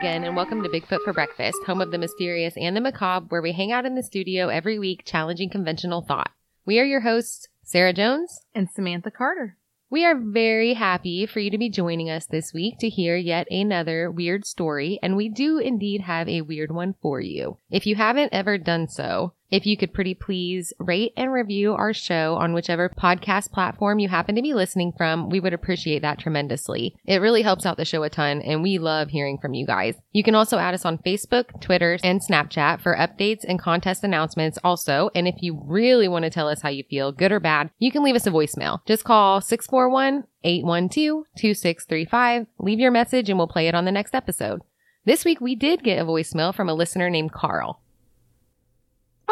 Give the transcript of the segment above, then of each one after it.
again, and welcome to Bigfoot for Breakfast, home of the mysterious and the macabre, where we hang out in the studio every week challenging conventional thought. We are your hosts, Sarah Jones. and Samantha Carter. We are very happy for you to be joining us this week to hear yet another weird story, and we do indeed have a weird one for you. If you haven't ever done so, if you could pretty please rate and review our show on whichever podcast platform you happen to be listening from, we would appreciate that tremendously. It really helps out the show a ton, and we love hearing from you guys. You can also add us on Facebook, Twitter, and Snapchat for updates and contest announcements also. And if you really want to tell us how you feel, good or bad, you can leave us a voicemail. Just call 641 812 2635, leave your message, and we'll play it on the next episode. This week, we did get a voicemail from a listener named Carl.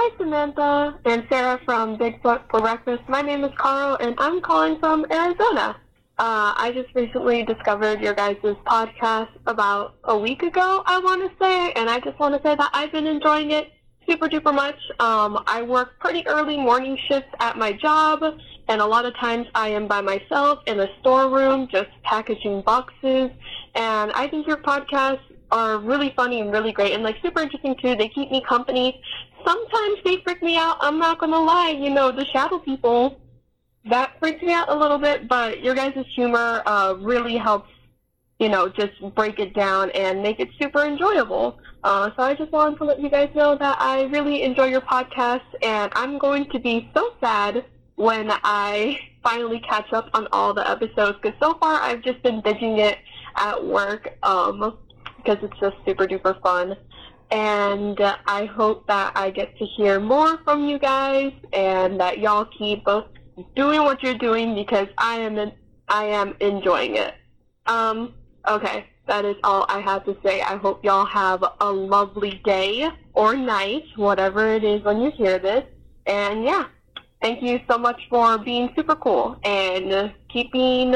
Hi, Samantha and Sarah from Bigfoot for Breakfast. My name is Carl, and I'm calling from Arizona. Uh, I just recently discovered your guys' podcast about a week ago, I want to say, and I just want to say that I've been enjoying it super duper much. Um, I work pretty early morning shifts at my job, and a lot of times I am by myself in a storeroom just packaging boxes, and I think your podcasts are really funny and really great and like super interesting too. They keep me company. Sometimes they freak me out. I'm not gonna lie. You know, the shadow people that freaks me out a little bit, but your guys' humor uh, really helps. You know, just break it down and make it super enjoyable. Uh, so I just wanted to let you guys know that I really enjoy your podcast, and I'm going to be so sad when I finally catch up on all the episodes. Because so far I've just been binging it at work. Um, because it's just super duper fun. And uh, I hope that I get to hear more from you guys and that y'all keep both doing what you're doing because I am I am enjoying it. Um, okay, that is all I have to say. I hope y'all have a lovely day or night, whatever it is when you hear this. And yeah, thank you so much for being super cool and keep being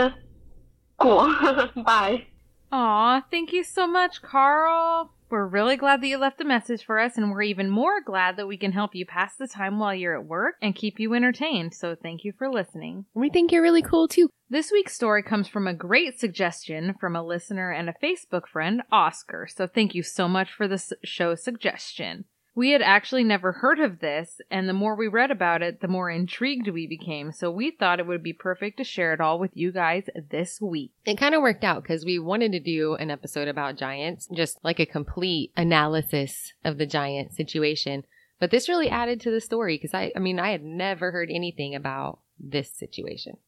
cool. Bye. Aw, thank you so much, Carl. We're really glad that you left a message for us, and we're even more glad that we can help you pass the time while you're at work and keep you entertained. So thank you for listening. We think you're really cool too. This week's story comes from a great suggestion from a listener and a Facebook friend, Oscar. So thank you so much for this show suggestion. We had actually never heard of this, and the more we read about it, the more intrigued we became. So we thought it would be perfect to share it all with you guys this week. It kind of worked out because we wanted to do an episode about giants, just like a complete analysis of the giant situation. But this really added to the story because I, I mean, I had never heard anything about this situation.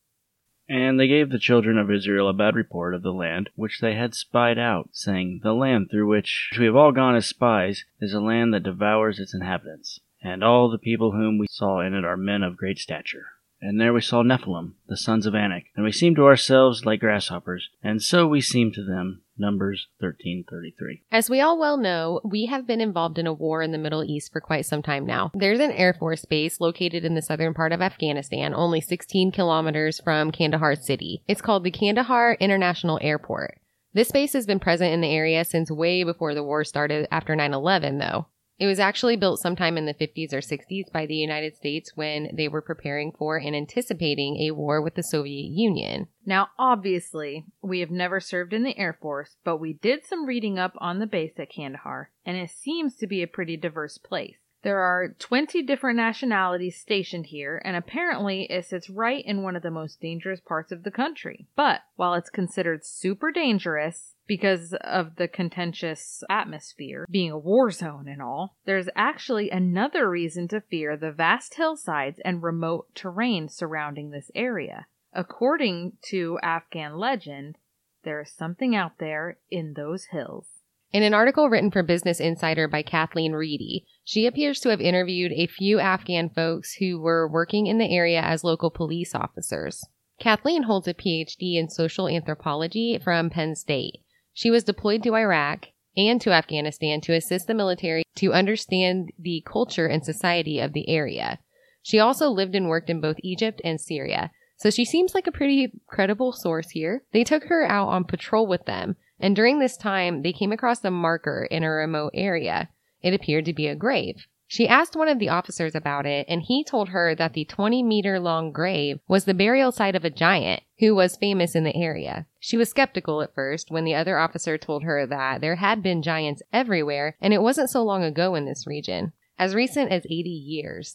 And they gave the children of Israel a bad report of the land which they had spied out, saying, The land through which we have all gone as spies is a land that devours its inhabitants, and all the people whom we saw in it are men of great stature. And there we saw Nephilim, the sons of Anak, and we seemed to ourselves like grasshoppers, and so we seemed to them. Numbers 1333. As we all well know, we have been involved in a war in the Middle East for quite some time now. There's an Air Force base located in the southern part of Afghanistan, only 16 kilometers from Kandahar city. It's called the Kandahar International Airport. This base has been present in the area since way before the war started after 9 11, though. It was actually built sometime in the 50s or 60s by the United States when they were preparing for and anticipating a war with the Soviet Union. Now, obviously, we have never served in the Air Force, but we did some reading up on the base at Kandahar, and it seems to be a pretty diverse place. There are 20 different nationalities stationed here, and apparently it sits right in one of the most dangerous parts of the country. But while it's considered super dangerous because of the contentious atmosphere, being a war zone and all, there's actually another reason to fear the vast hillsides and remote terrain surrounding this area. According to Afghan legend, there is something out there in those hills. In an article written for Business Insider by Kathleen Reedy, she appears to have interviewed a few Afghan folks who were working in the area as local police officers. Kathleen holds a PhD in social anthropology from Penn State. She was deployed to Iraq and to Afghanistan to assist the military to understand the culture and society of the area. She also lived and worked in both Egypt and Syria, so she seems like a pretty credible source here. They took her out on patrol with them, and during this time, they came across a marker in a remote area. It appeared to be a grave. She asked one of the officers about it, and he told her that the 20 meter long grave was the burial site of a giant who was famous in the area. She was skeptical at first when the other officer told her that there had been giants everywhere and it wasn't so long ago in this region, as recent as 80 years.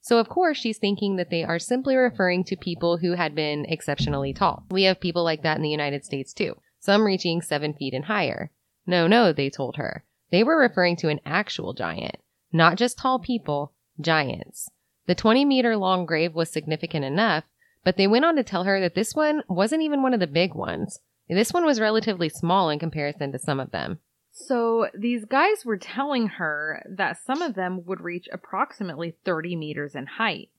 So, of course, she's thinking that they are simply referring to people who had been exceptionally tall. We have people like that in the United States too, some reaching seven feet and higher. No, no, they told her. They were referring to an actual giant, not just tall people, giants. The 20 meter long grave was significant enough, but they went on to tell her that this one wasn't even one of the big ones. This one was relatively small in comparison to some of them. So these guys were telling her that some of them would reach approximately 30 meters in height.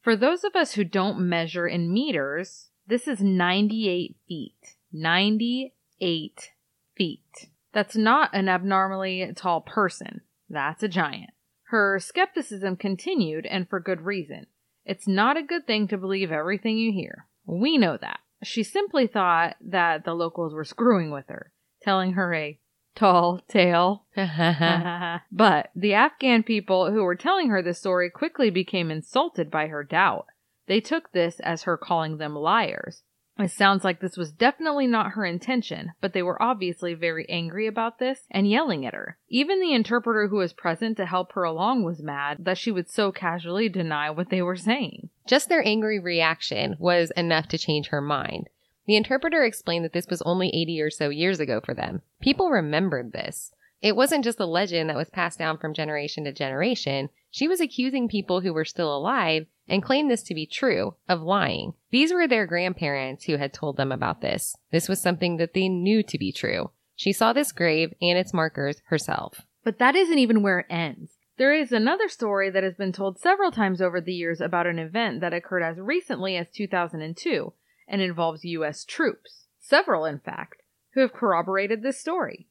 For those of us who don't measure in meters, this is 98 feet. 98 feet. That's not an abnormally tall person. That's a giant. Her skepticism continued, and for good reason. It's not a good thing to believe everything you hear. We know that. She simply thought that the locals were screwing with her, telling her a tall tale. but the Afghan people who were telling her the story quickly became insulted by her doubt. They took this as her calling them liars. It sounds like this was definitely not her intention, but they were obviously very angry about this and yelling at her. Even the interpreter who was present to help her along was mad that she would so casually deny what they were saying. Just their angry reaction was enough to change her mind. The interpreter explained that this was only 80 or so years ago for them. People remembered this. It wasn't just a legend that was passed down from generation to generation. She was accusing people who were still alive and claimed this to be true of lying. These were their grandparents who had told them about this. This was something that they knew to be true. She saw this grave and its markers herself. But that isn't even where it ends. There is another story that has been told several times over the years about an event that occurred as recently as 2002 and involves U.S. troops. Several, in fact, who have corroborated this story.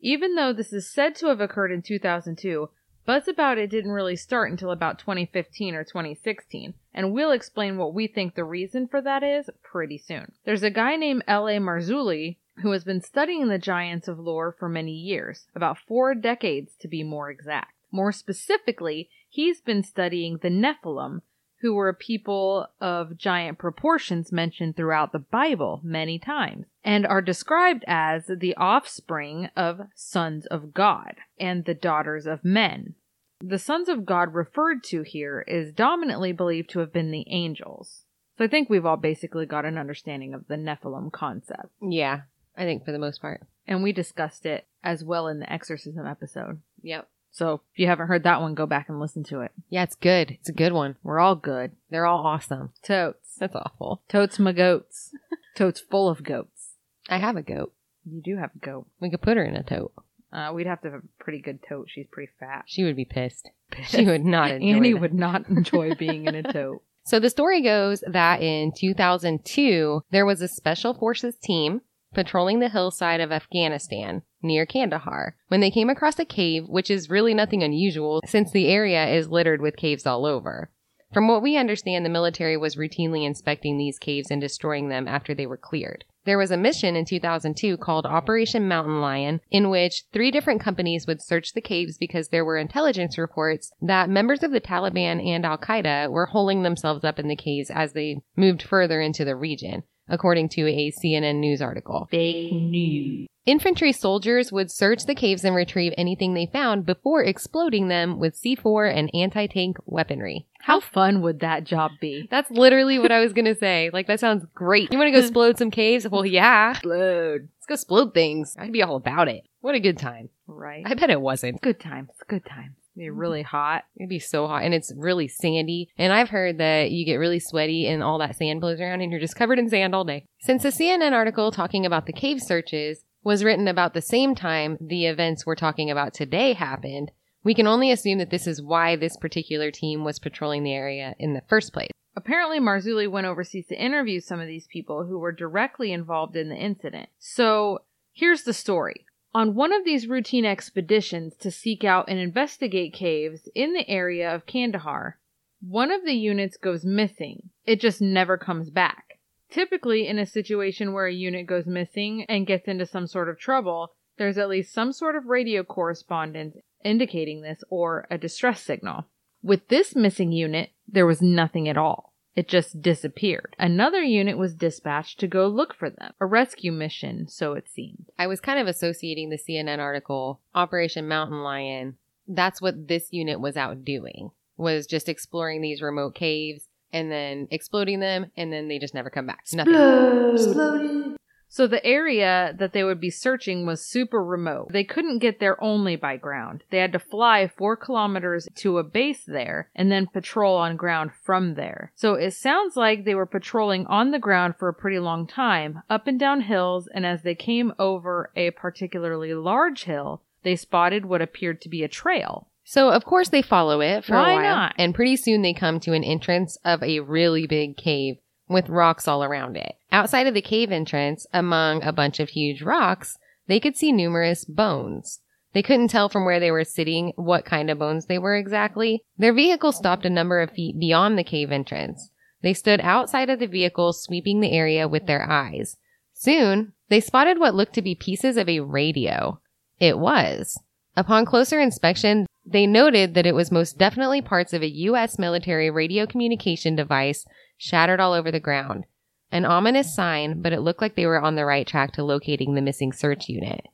Even though this is said to have occurred in 2002, buzz about it didn't really start until about 2015 or 2016, and we'll explain what we think the reason for that is pretty soon. There's a guy named L.A. Marzulli who has been studying the giants of lore for many years, about four decades to be more exact. More specifically, he's been studying the Nephilim, who were a people of giant proportions mentioned throughout the Bible many times, and are described as the offspring of sons of God and the daughters of men. The sons of God referred to here is dominantly believed to have been the angels. So I think we've all basically got an understanding of the Nephilim concept. Yeah, I think for the most part. And we discussed it as well in the exorcism episode. Yep. So if you haven't heard that one, go back and listen to it. Yeah, it's good. It's a good one. We're all good. They're all awesome. Totes. That's awful. Totes my goats. Totes full of goats. I have a goat. You do have a goat. We could put her in a tote. Uh, we'd have to have a pretty good tote. She's pretty fat. She would be pissed. She would not enjoy Annie that. would not enjoy being in a tote. So the story goes that in 2002, there was a special forces team patrolling the hillside of Afghanistan near Kandahar when they came across a cave, which is really nothing unusual since the area is littered with caves all over. From what we understand, the military was routinely inspecting these caves and destroying them after they were cleared. There was a mission in 2002 called Operation Mountain Lion, in which three different companies would search the caves because there were intelligence reports that members of the Taliban and Al Qaeda were holding themselves up in the caves as they moved further into the region, according to a CNN news article. Fake news. Infantry soldiers would search the caves and retrieve anything they found before exploding them with C4 and anti tank weaponry. How fun would that job be? That's literally what I was gonna say. Like, that sounds great. You wanna go explode some caves? Well, yeah. Explode. Let's go explode things. I'd be all about it. What a good time. Right. I bet it wasn't. Good times. Good times. Be mm-hmm. really hot. It'd be so hot and it's really sandy. And I've heard that you get really sweaty and all that sand blows around and you're just covered in sand all day. Since the CNN article talking about the cave searches was written about the same time the events we're talking about today happened, we can only assume that this is why this particular team was patrolling the area in the first place. Apparently, Marzulli went overseas to interview some of these people who were directly involved in the incident. So, here's the story. On one of these routine expeditions to seek out and investigate caves in the area of Kandahar, one of the units goes missing. It just never comes back. Typically, in a situation where a unit goes missing and gets into some sort of trouble, there's at least some sort of radio correspondence indicating this or a distress signal. With this missing unit, there was nothing at all. It just disappeared. Another unit was dispatched to go look for them. A rescue mission, so it seemed. I was kind of associating the CNN article, Operation Mountain Lion. That's what this unit was out doing, was just exploring these remote caves and then exploding them, and then they just never come back. Nothing. So the area that they would be searching was super remote. They couldn't get there only by ground. They had to fly four kilometers to a base there and then patrol on ground from there. So it sounds like they were patrolling on the ground for a pretty long time, up and down hills, and as they came over a particularly large hill, they spotted what appeared to be a trail. So of course they follow it for Why a while, not? and pretty soon they come to an entrance of a really big cave with rocks all around it. Outside of the cave entrance, among a bunch of huge rocks, they could see numerous bones. They couldn't tell from where they were sitting what kind of bones they were exactly. Their vehicle stopped a number of feet beyond the cave entrance. They stood outside of the vehicle, sweeping the area with their eyes. Soon, they spotted what looked to be pieces of a radio. It was. Upon closer inspection, they noted that it was most definitely parts of a U.S. military radio communication device shattered all over the ground. An ominous sign, but it looked like they were on the right track to locating the missing search unit.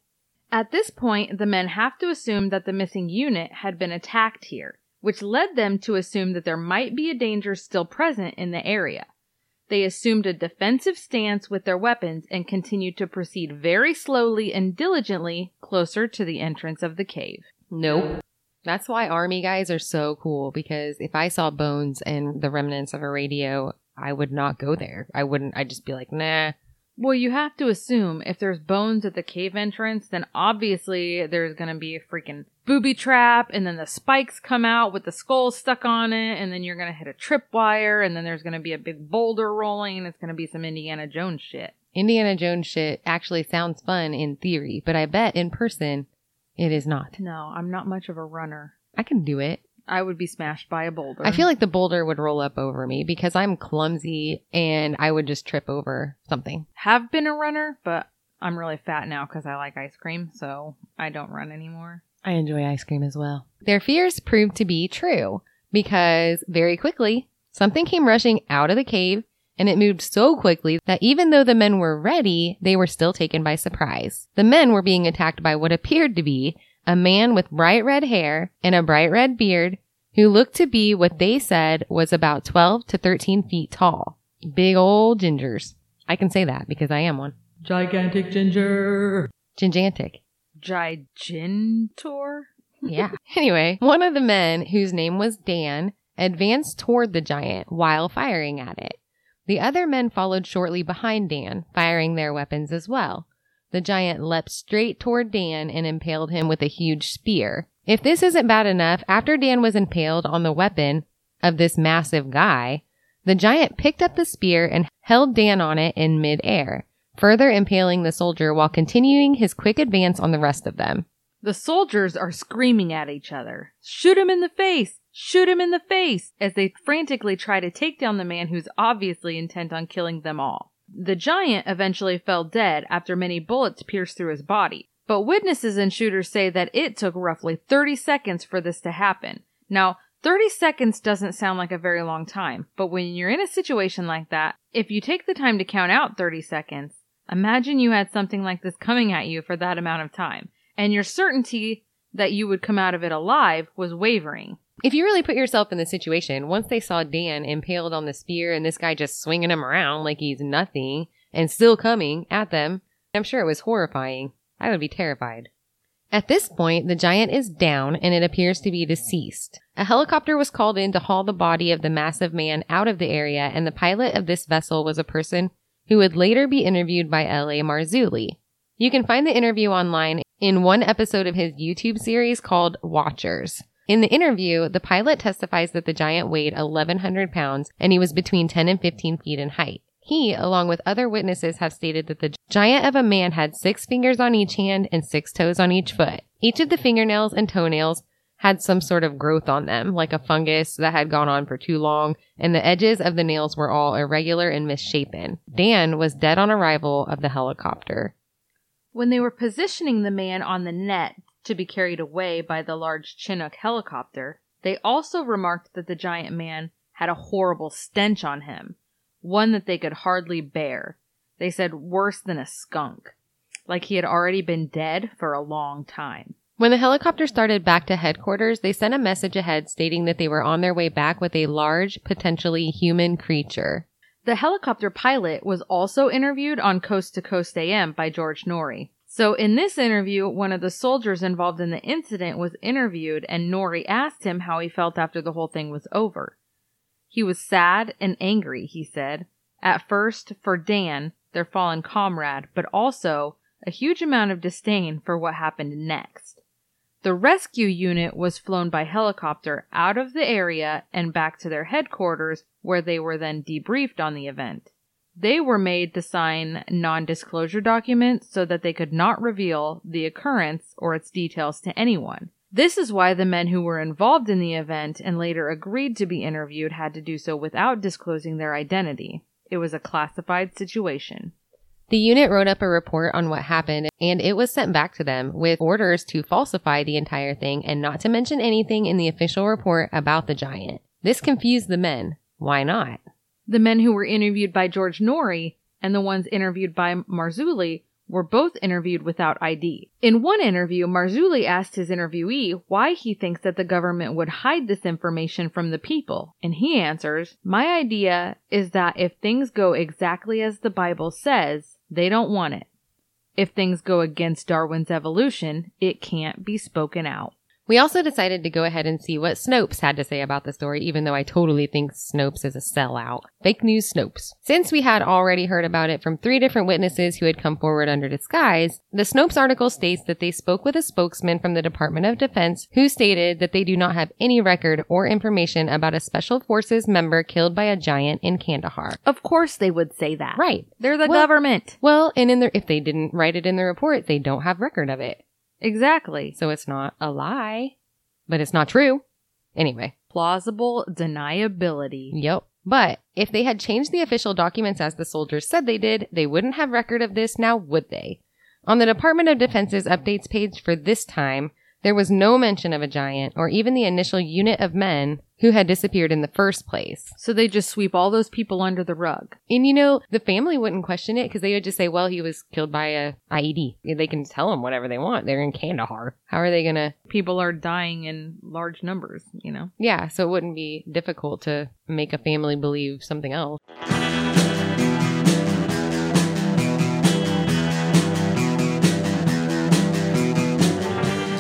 At this point, the men have to assume that the missing unit had been attacked here, which led them to assume that there might be a danger still present in the area. They assumed a defensive stance with their weapons and continued to proceed very slowly and diligently closer to the entrance of the cave. Nope. That's why army guys are so cool because if I saw bones and the remnants of a radio, I would not go there. I wouldn't, I'd just be like, nah. Well, you have to assume if there's bones at the cave entrance, then obviously there's gonna be a freaking booby trap, and then the spikes come out with the skull stuck on it, and then you're gonna hit a tripwire, and then there's gonna be a big boulder rolling, and it's gonna be some Indiana Jones shit. Indiana Jones shit actually sounds fun in theory, but I bet in person it is not. No, I'm not much of a runner. I can do it. I would be smashed by a boulder. I feel like the boulder would roll up over me because I'm clumsy and I would just trip over something. have been a runner, but I'm really fat now because I like ice cream, so I don't run anymore. I enjoy ice cream as well. Their fears proved to be true because very quickly something came rushing out of the cave and it moved so quickly that even though the men were ready, they were still taken by surprise. The men were being attacked by what appeared to be a man with bright red hair and a bright red beard who looked to be what they said was about 12 to 13 feet tall. Big old gingers. I can say that because I am one. Gigantic ginger. Gigantic. Gigantor? Yeah. anyway, one of the men, whose name was Dan, advanced toward the giant while firing at it. The other men followed shortly behind Dan, firing their weapons as well. The giant leapt straight toward Dan and impaled him with a huge spear. If this isn't bad enough, after Dan was impaled on the weapon of this massive guy, the giant picked up the spear and held Dan on it in midair, further impaling the soldier while continuing his quick advance on the rest of them. The soldiers are screaming at each other. Shoot him in the face! Shoot him in the face! As they frantically try to take down the man who's obviously intent on killing them all. The giant eventually fell dead after many bullets pierced through his body. But witnesses and shooters say that it took roughly 30 seconds for this to happen. Now, 30 seconds doesn't sound like a very long time, but when you're in a situation like that, if you take the time to count out 30 seconds, imagine you had something like this coming at you for that amount of time, and your certainty that you would come out of it alive was wavering. If you really put yourself in the situation, once they saw Dan impaled on the spear and this guy just swinging him around like he's nothing and still coming at them, I'm sure it was horrifying. I would be terrified. At this point, the giant is down and it appears to be deceased. A helicopter was called in to haul the body of the massive man out of the area, and the pilot of this vessel was a person who would later be interviewed by L.A. Marzulli. You can find the interview online in one episode of his YouTube series called Watchers. In the interview, the pilot testifies that the giant weighed 1,100 pounds and he was between 10 and 15 feet in height. He, along with other witnesses, have stated that the giant of a man had six fingers on each hand and six toes on each foot. Each of the fingernails and toenails had some sort of growth on them, like a fungus that had gone on for too long, and the edges of the nails were all irregular and misshapen. Dan was dead on arrival of the helicopter. When they were positioning the man on the net to be carried away by the large Chinook helicopter, they also remarked that the giant man had a horrible stench on him, one that they could hardly bear. They said worse than a skunk, like he had already been dead for a long time. When the helicopter started back to headquarters, they sent a message ahead stating that they were on their way back with a large, potentially human creature. The helicopter pilot was also interviewed on Coast to Coast AM by George Noory. So in this interview, one of the soldiers involved in the incident was interviewed and Noory asked him how he felt after the whole thing was over. He was sad and angry, he said. At first, for Dan, their fallen comrade, but also a huge amount of disdain for what happened next. The rescue unit was flown by helicopter out of the area and back to their headquarters, where they were then debriefed on the event. They were made to sign non disclosure documents so that they could not reveal the occurrence or its details to anyone. This is why the men who were involved in the event and later agreed to be interviewed had to do so without disclosing their identity. It was a classified situation. The unit wrote up a report on what happened and it was sent back to them with orders to falsify the entire thing and not to mention anything in the official report about the giant. This confused the men. Why not? The men who were interviewed by George Noory and the ones interviewed by Marzulli were both interviewed without ID. In one interview, Marzulli asked his interviewee why he thinks that the government would hide this information from the people, and he answers, My idea is that if things go exactly as the Bible says, they don't want it. If things go against Darwin's evolution, it can't be spoken out. We also decided to go ahead and see what Snopes had to say about the story, even though I totally think Snopes is a sellout. Fake news Snopes. Since we had already heard about it from three different witnesses who had come forward under disguise, the Snopes article states that they spoke with a spokesman from the Department of Defense who stated that they do not have any record or information about a Special Forces member killed by a giant in Kandahar. Of course they would say that. Right. They're the Well- government. Well, and in their, if they didn't write it in the report, they don't have record of it. Exactly. So it's not a lie, but it's not true. Anyway. Plausible deniability. Yep. But if they had changed the official documents as the soldiers said they did, they wouldn't have record of this now, would they? On the Department of Defense's updates page for this time, there was no mention of a giant or even the initial unit of men who had disappeared in the first place. So they just sweep all those people under the rug. And you know, the family wouldn't question it because they would just say, well, he was killed by a IED. They can tell them whatever they want. They're in Kandahar. How are they going to? People are dying in large numbers, you know? Yeah, so it wouldn't be difficult to make a family believe something else.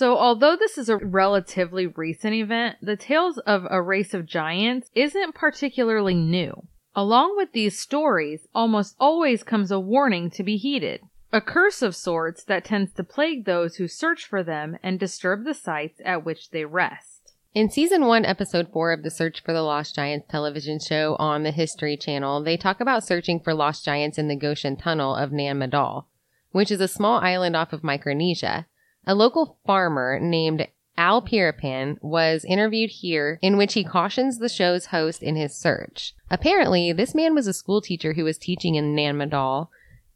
So, although this is a relatively recent event, the tales of a race of giants isn't particularly new. Along with these stories, almost always comes a warning to be heeded. A curse of sorts that tends to plague those who search for them and disturb the sites at which they rest. In season one, episode four of the Search for the Lost Giants television show on the History Channel, they talk about searching for lost giants in the Goshen Tunnel of Nan Madol, which is a small island off of Micronesia. A local farmer named Al Pirapan was interviewed here, in which he cautions the show's host in his search. Apparently, this man was a school teacher who was teaching in Nan Madol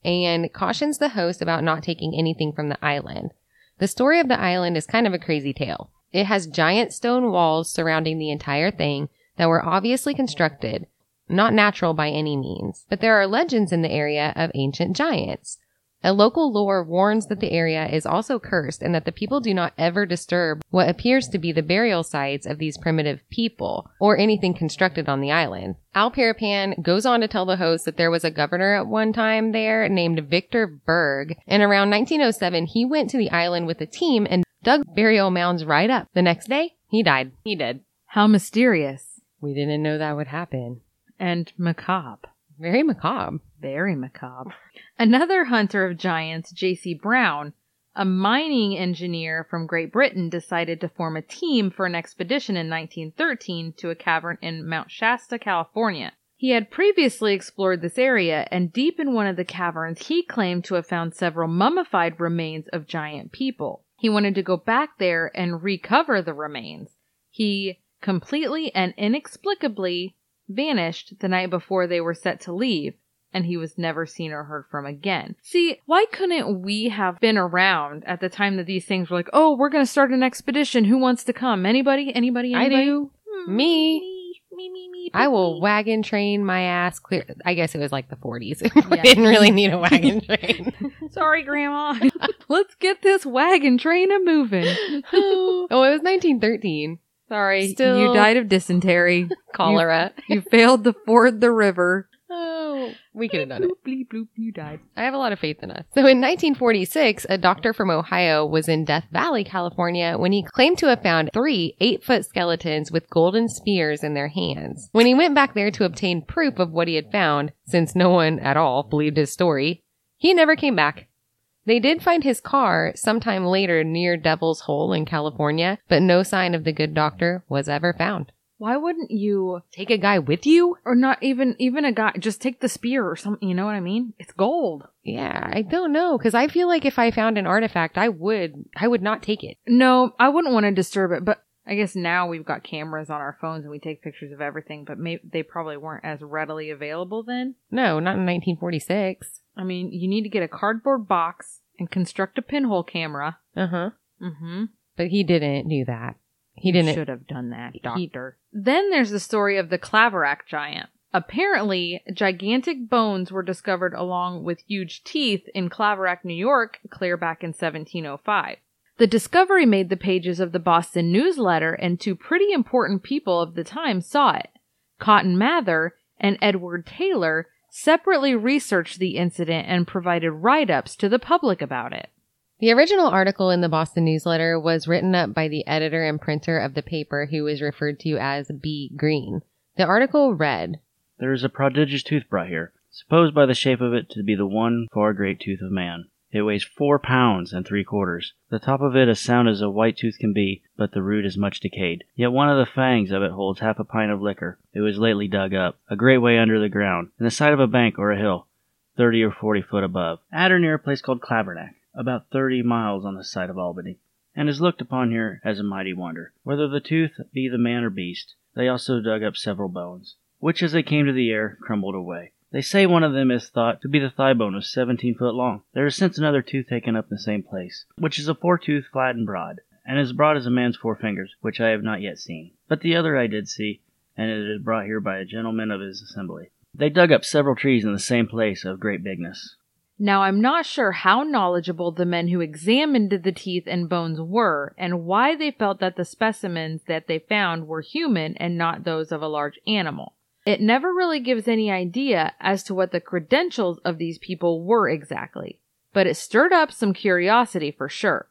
and cautions the host about not taking anything from the island. The story of the island is kind of a crazy tale. It has giant stone walls surrounding the entire thing that were obviously constructed, not natural by any means, but there are legends in the area of ancient giants. A local lore warns that the area is also cursed and that the people do not ever disturb what appears to be the burial sites of these primitive people or anything constructed on the island. Al Parapan goes on to tell the host that there was a governor at one time there named Victor Berg, and around 1907 he went to the island with a team and dug burial mounds right up. The next day, he died. He did. How mysterious We didn't know that would happen. and macabre. Very macabre. Very macabre. Another hunter of giants, J.C. Brown, a mining engineer from Great Britain, decided to form a team for an expedition in 1913 to a cavern in Mount Shasta, California. He had previously explored this area, and deep in one of the caverns, he claimed to have found several mummified remains of giant people. He wanted to go back there and recover the remains. He completely and inexplicably vanished the night before they were set to leave, and he was never seen or heard from again. See, why couldn't we have been around at the time that these things were like, oh, we're going to start an expedition. Who wants to come? Anybody? Anybody? anybody? I do. Hmm, Me. Me, me, me. I will wagon train my ass clear. I guess it was like the 40s. we Yeah. didn't really need a wagon train. Sorry, Grandma. Let's get this wagon train a moving. oh, it was 1913. Sorry, Still- you died of dysentery. Cholera. You failed to ford the river. We could have done it. Bleep, bloop, you died. I have a lot of faith in us. So in 1946, a doctor from Ohio was in Death Valley, California, when he claimed to have found three eight foot skeletons with golden spears in their hands. When he went back there to obtain proof of what he had found, since no one at all believed his story, he never came back. They did find his car sometime later near Devil's Hole in California, but no sign of the good doctor was ever found. Why wouldn't you, Take a guy with you? or not even even a guy, just take the spear or something? You know what I mean? It's gold. Yeah, I don't know, because I feel like if I found an artifact, I would, I would not take it. No, I wouldn't want to disturb it, but I guess now we've got cameras on our phones and we take pictures of everything. But maybe they probably weren't as readily available then. No, not in 1946. I mean, you need to get a cardboard box and construct a pinhole camera. Uh huh. Mm-hmm. But he didn't do that. He didn't. Should have done that, He- doctor. Then there's the story of the Claverack giant. Apparently, gigantic bones were discovered along with huge teeth in Claverack, New York, clear back in 1705. The discovery made the pages of the Boston newsletter, and two pretty important people of the time saw it. Cotton Mather and Edward Taylor separately researched the incident and provided write ups to the public about it. The original article in the Boston newsletter was written up by the editor and printer of the paper, who was referred to as B. Green. The article read, There is a prodigious tooth brought here, supposed by the shape of it to be the one far great tooth of man. It weighs four pounds and three quarters. The top of it as sound as a white tooth can be, but the root is much decayed. Yet one of the fangs of it holds half a pint of liquor. It was lately dug up, a great way under the ground, in the side of a bank or a hill, thirty or forty foot above, at or near a place called Clavernack, about thirty miles on the side of Albany, and is looked upon here as a mighty wonder. Whether the tooth be the man or beast, they also dug up several bones, which as they came to the air crumbled away. They say one of them is thought to be the thigh bone of seventeen foot long. There is since another tooth taken up in the same place, which is a four foretooth flat and broad, and as broad as a man's four fingers, which I have not yet seen. But the other I did see, and it is brought here by a gentleman of his assembly. They dug up several trees in the same place of great bigness. Now, I'm not sure how knowledgeable the men who examined the teeth and bones were, and why they felt that the specimens that they found were human and not those of a large animal. It never really gives any idea as to what the credentials of these people were exactly, but it stirred up some curiosity for sure.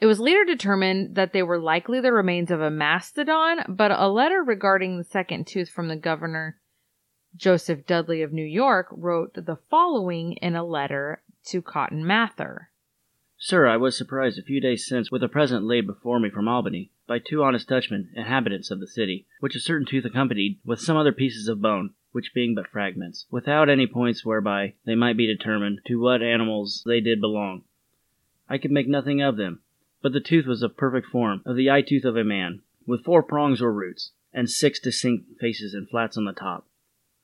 It was later determined that they were likely the remains of a mastodon, but a letter regarding the second tooth from the governor Joseph Dudley of New York wrote the following in a letter to Cotton Mather. Sir, I was surprised a few days since with a present laid before me from Albany by two honest Dutchmen, inhabitants of the city, which a certain tooth accompanied with some other pieces of bone, which being but fragments, without any points whereby they might be determined to what animals they did belong. I could make nothing of them, but the tooth was of perfect form, of the eye tooth of a man, with four prongs or roots, and six distinct faces and flats on the top,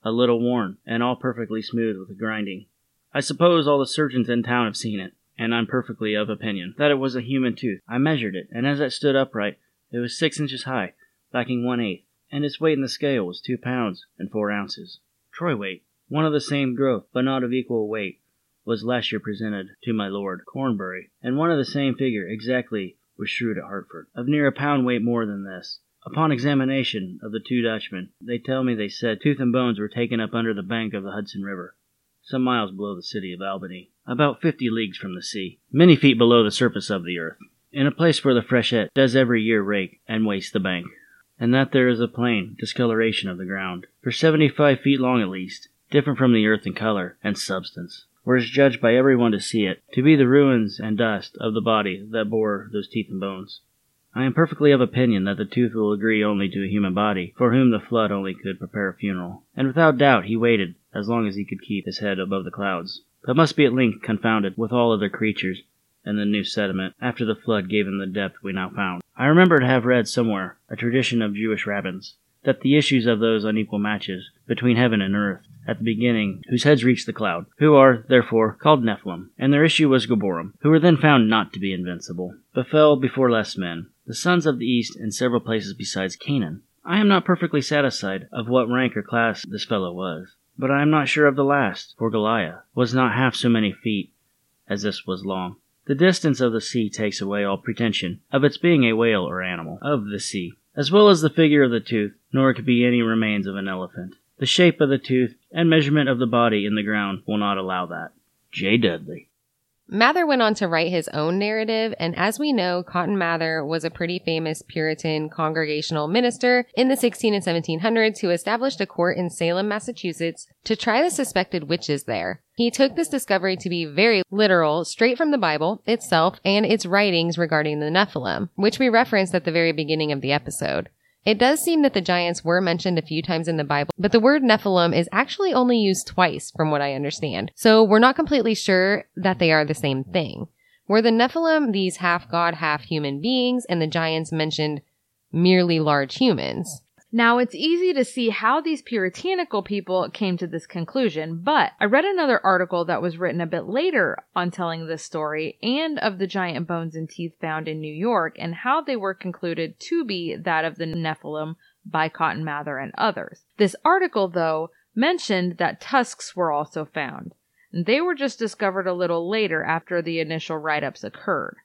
a little worn, and all perfectly smooth with the grinding. I suppose all the surgeons in town have seen it, and I'm perfectly of opinion that it was a human tooth. I measured it, and as it stood upright, it was six inches high, lacking one eighth, and its weight in the scale was two pounds and four ounces. Troy weight, one of the same growth, but not of equal weight, was last year presented to my lord Cornbury, and one of the same figure exactly was shrewd at Hartford, of near a pound weight more than this. Upon examination of the two Dutchmen, they tell me they said tooth and bones were taken up under the bank of the Hudson River, some miles below the city of Albany, about fifty leagues from the sea, many feet below the surface of the earth, in a place where the freshet does every year rake and waste the bank, and that there is a plain discoloration of the ground, for seventy-five feet long at least, different from the earth in color and substance, whereas judged by everyone to see it to be the ruins and dust of the body that bore those teeth and bones. I am perfectly of opinion that the tooth will agree only to a human body, for whom the flood only could prepare a funeral, and without doubt he waited as long as he could keep his head above the clouds, but must be at length confounded with all other creatures and the new sediment after the flood gave him the depth we now found. I remember to have read somewhere a tradition of Jewish rabbins that the issues of those unequal matches between heaven and earth at the beginning, whose heads reached the cloud, who are, therefore, called Nephilim, and their issue was Gibborim, who were then found not to be invincible, but fell before less men, the sons of the east in several places besides Canaan. I am not perfectly satisfied of what rank or class this fellow was, but I am not sure of the last, for Goliath was not half so many feet as this was long. The distance of the sea takes away all pretension of its being a whale or animal of the sea, as well as the figure of the tooth, nor could be any remains of an elephant. The shape of the tooth and measurement of the body in the ground will not allow that. J. Dudley. Mather went on to write his own narrative, and as we know, Cotton Mather was a pretty famous Puritan congregational minister in the 16 and 1700s who established a court in Salem, Massachusetts to try the suspected witches there. He took this discovery to be very literal, straight from the Bible itself and its writings regarding the Nephilim, which we referenced at the very beginning of the episode. It does seem that the giants were mentioned a few times in the Bible, but the word Nephilim is actually only used twice, from what I understand. So we're not completely sure that they are the same thing. Were the Nephilim these half god, half human beings, and the giants mentioned merely large humans? Now, it's easy to see how these puritanical people came to this conclusion, but I read another article that was written a bit later on telling this story and of the giant bones and teeth found in New York and how they were concluded to be that of the Nephilim by Cotton Mather and others. This article, though, mentioned that tusks were also found. And they were just discovered a little later after the initial write ups occurred.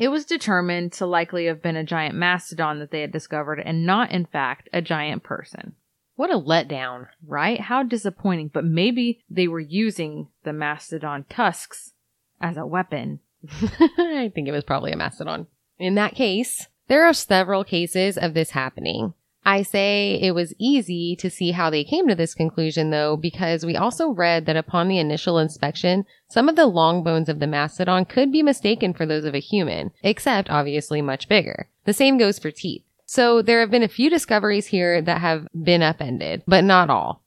It was determined to likely have been a giant mastodon that they had discovered and not, in fact, a giant person. What a letdown. Right? How disappointing. But maybe they were using the mastodon tusks as a weapon. I think it was probably a mastodon. In that case, there are several cases of this happening. I say it was easy to see how they came to this conclusion though, because we also read that upon the initial inspection, some of the long bones of the mastodon could be mistaken for those of a human, except obviously much bigger. The same goes for teeth. So there have been a few discoveries here that have been upended, but not all.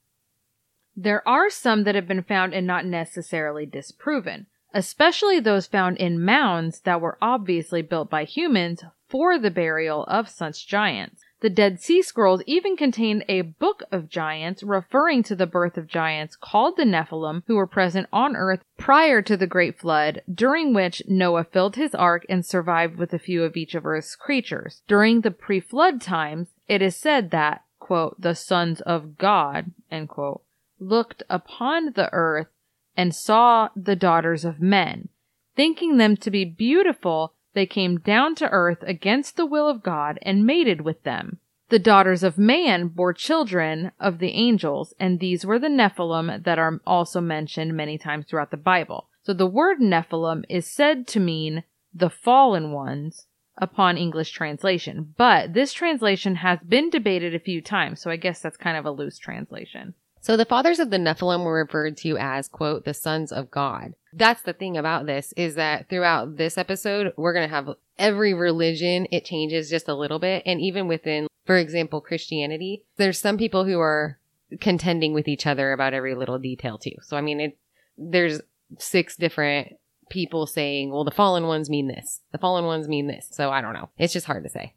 There are some that have been found and not necessarily disproven, especially those found in mounds that were obviously built by humans for the burial of such giants. The Dead Sea Scrolls even contain a book of giants referring to the birth of giants called the Nephilim who were present on earth prior to the Great Flood, during which Noah filled his ark and survived with a few of each of earth's creatures. During the pre-flood times, it is said that, quote, the sons of God, quote, looked upon the earth and saw the daughters of men. Thinking them to be beautiful, they came down to earth against the will of God and mated with them. The daughters of man bore children of the angels, and these were the Nephilim that are also mentioned many times throughout the Bible. So the word Nephilim is said to mean the fallen ones upon English translation, but this translation has been debated a few times, so I guess that's kind of a loose translation. So the fathers of the Nephilim were referred to as, quote, the sons of God. That's the thing about this is that throughout this episode, we're going to have every religion, it changes just a little bit. And even within, for example, Christianity, there's some people who are contending with each other about every little detail too. So, I mean, it, there's six different people saying, well, the fallen ones mean this. The fallen ones mean this. So I don't know. It's just hard to say.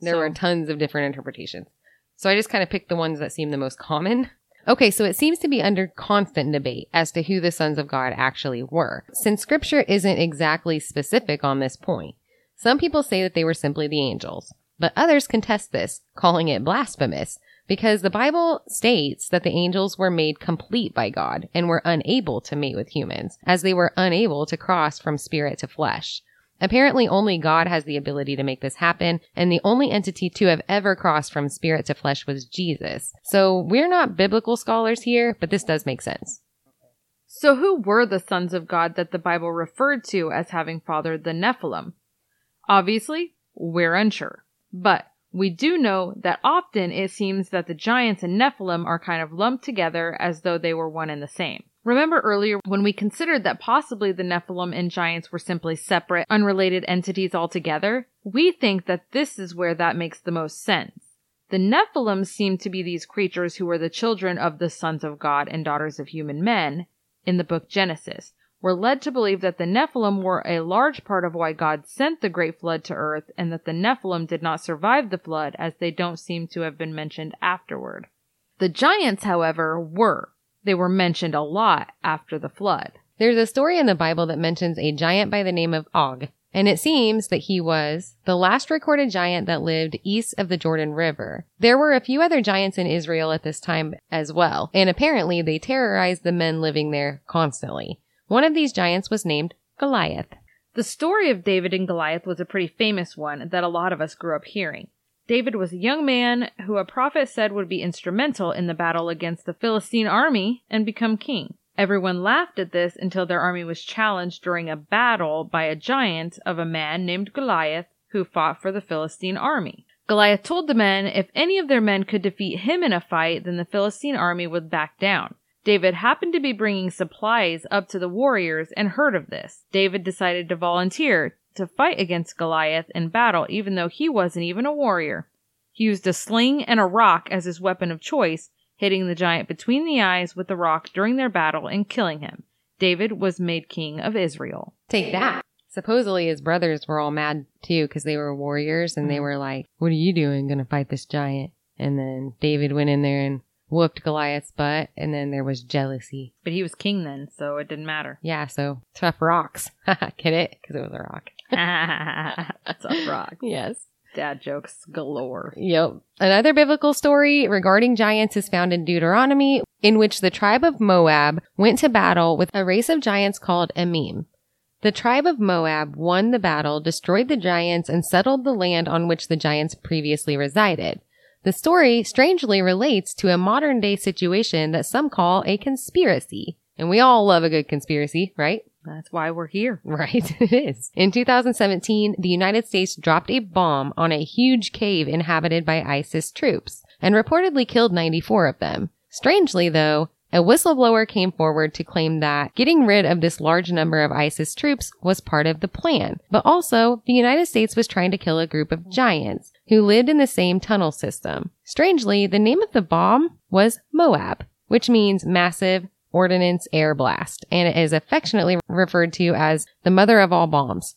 There So- were tons of different interpretations. So I just kind of picked the ones that seem the most common. Okay, so it seems to be under constant debate as to who the sons of God actually were, since scripture isn't exactly specific on this point. Some people say that they were simply the angels, but others contest this, calling it blasphemous, because the Bible states that the angels were made complete by God and were unable to mate with humans, as they were unable to cross from spirit to flesh. Apparently, only God has the ability to make this happen, and the only entity to have ever crossed from spirit to flesh was Jesus. So we're not biblical scholars here, but this does make sense. So who were the sons of God that the Bible referred to as having fathered the Nephilim? Obviously, we're unsure. But We do know that often it seems that the giants and Nephilim are kind of lumped together as though they were one and the same. Remember earlier when we considered that possibly the Nephilim and giants were simply separate, unrelated entities altogether? We think that this is where that makes the most sense. The Nephilim seem to be these creatures who were the children of the sons of God and daughters of human men in the book Genesis. We're led to believe that the Nephilim were a large part of why God sent the great flood to earth and that the Nephilim did not survive the flood as they don't seem to have been mentioned afterward. The giants, however, were. They were mentioned a lot after the flood. There's a story in the Bible that mentions a giant by the name of Og, and it seems that he was the last recorded giant that lived east of the Jordan River. There were a few other giants in Israel at this time as well, and apparently they terrorized the men living there constantly. One of these giants was named Goliath. The story of David and Goliath was a pretty famous one that a lot of us grew up hearing. David was a young man who a prophet said would be instrumental in the battle against the Philistine army and become king. Everyone laughed at this until their army was challenged during a battle by a giant of a man named Goliath who fought for the Philistine army. Goliath told the men if any of their men could defeat him in a fight, then the Philistine army would back down. David happened to be bringing supplies up to the warriors and heard of this. David decided to volunteer to fight against Goliath in battle, even though he wasn't even a warrior. He used a sling and a rock as his weapon of choice, hitting the giant between the eyes with the rock during their battle and killing him. David was made king of Israel. Take that. Supposedly his brothers were all mad too because they were warriors and they mm-hmm. were like, What are you doing? Gonna fight this giant? And then David went in there and whooped Goliath's butt, and then there was jealousy. But he was king then, so it didn't matter. Yeah, so tough rocks. Get it? Because it was a rock. That's a rock. Yes. Dad jokes galore. Yep. Another biblical story regarding giants is found in Deuteronomy, in which the tribe of Moab went to battle with a race of giants called Emim. The tribe of Moab won the battle, destroyed the giants, and settled the land on which the giants previously resided. The story strangely relates to a modern day situation that some call a conspiracy. And we all love a good conspiracy, right? That's why we're here. Right, it is. In 2017, the United States dropped a bomb on a huge cave inhabited by ISIS troops and reportedly killed 94 of them. Strangely, though, a whistleblower came forward to claim that getting rid of this large number of ISIS troops was part of the plan, but also the United States was trying to kill a group of giants who lived in the same tunnel system. Strangely, the name of the bomb was Moab, which means massive ordnance air blast, and it is affectionately referred to as the mother of all bombs,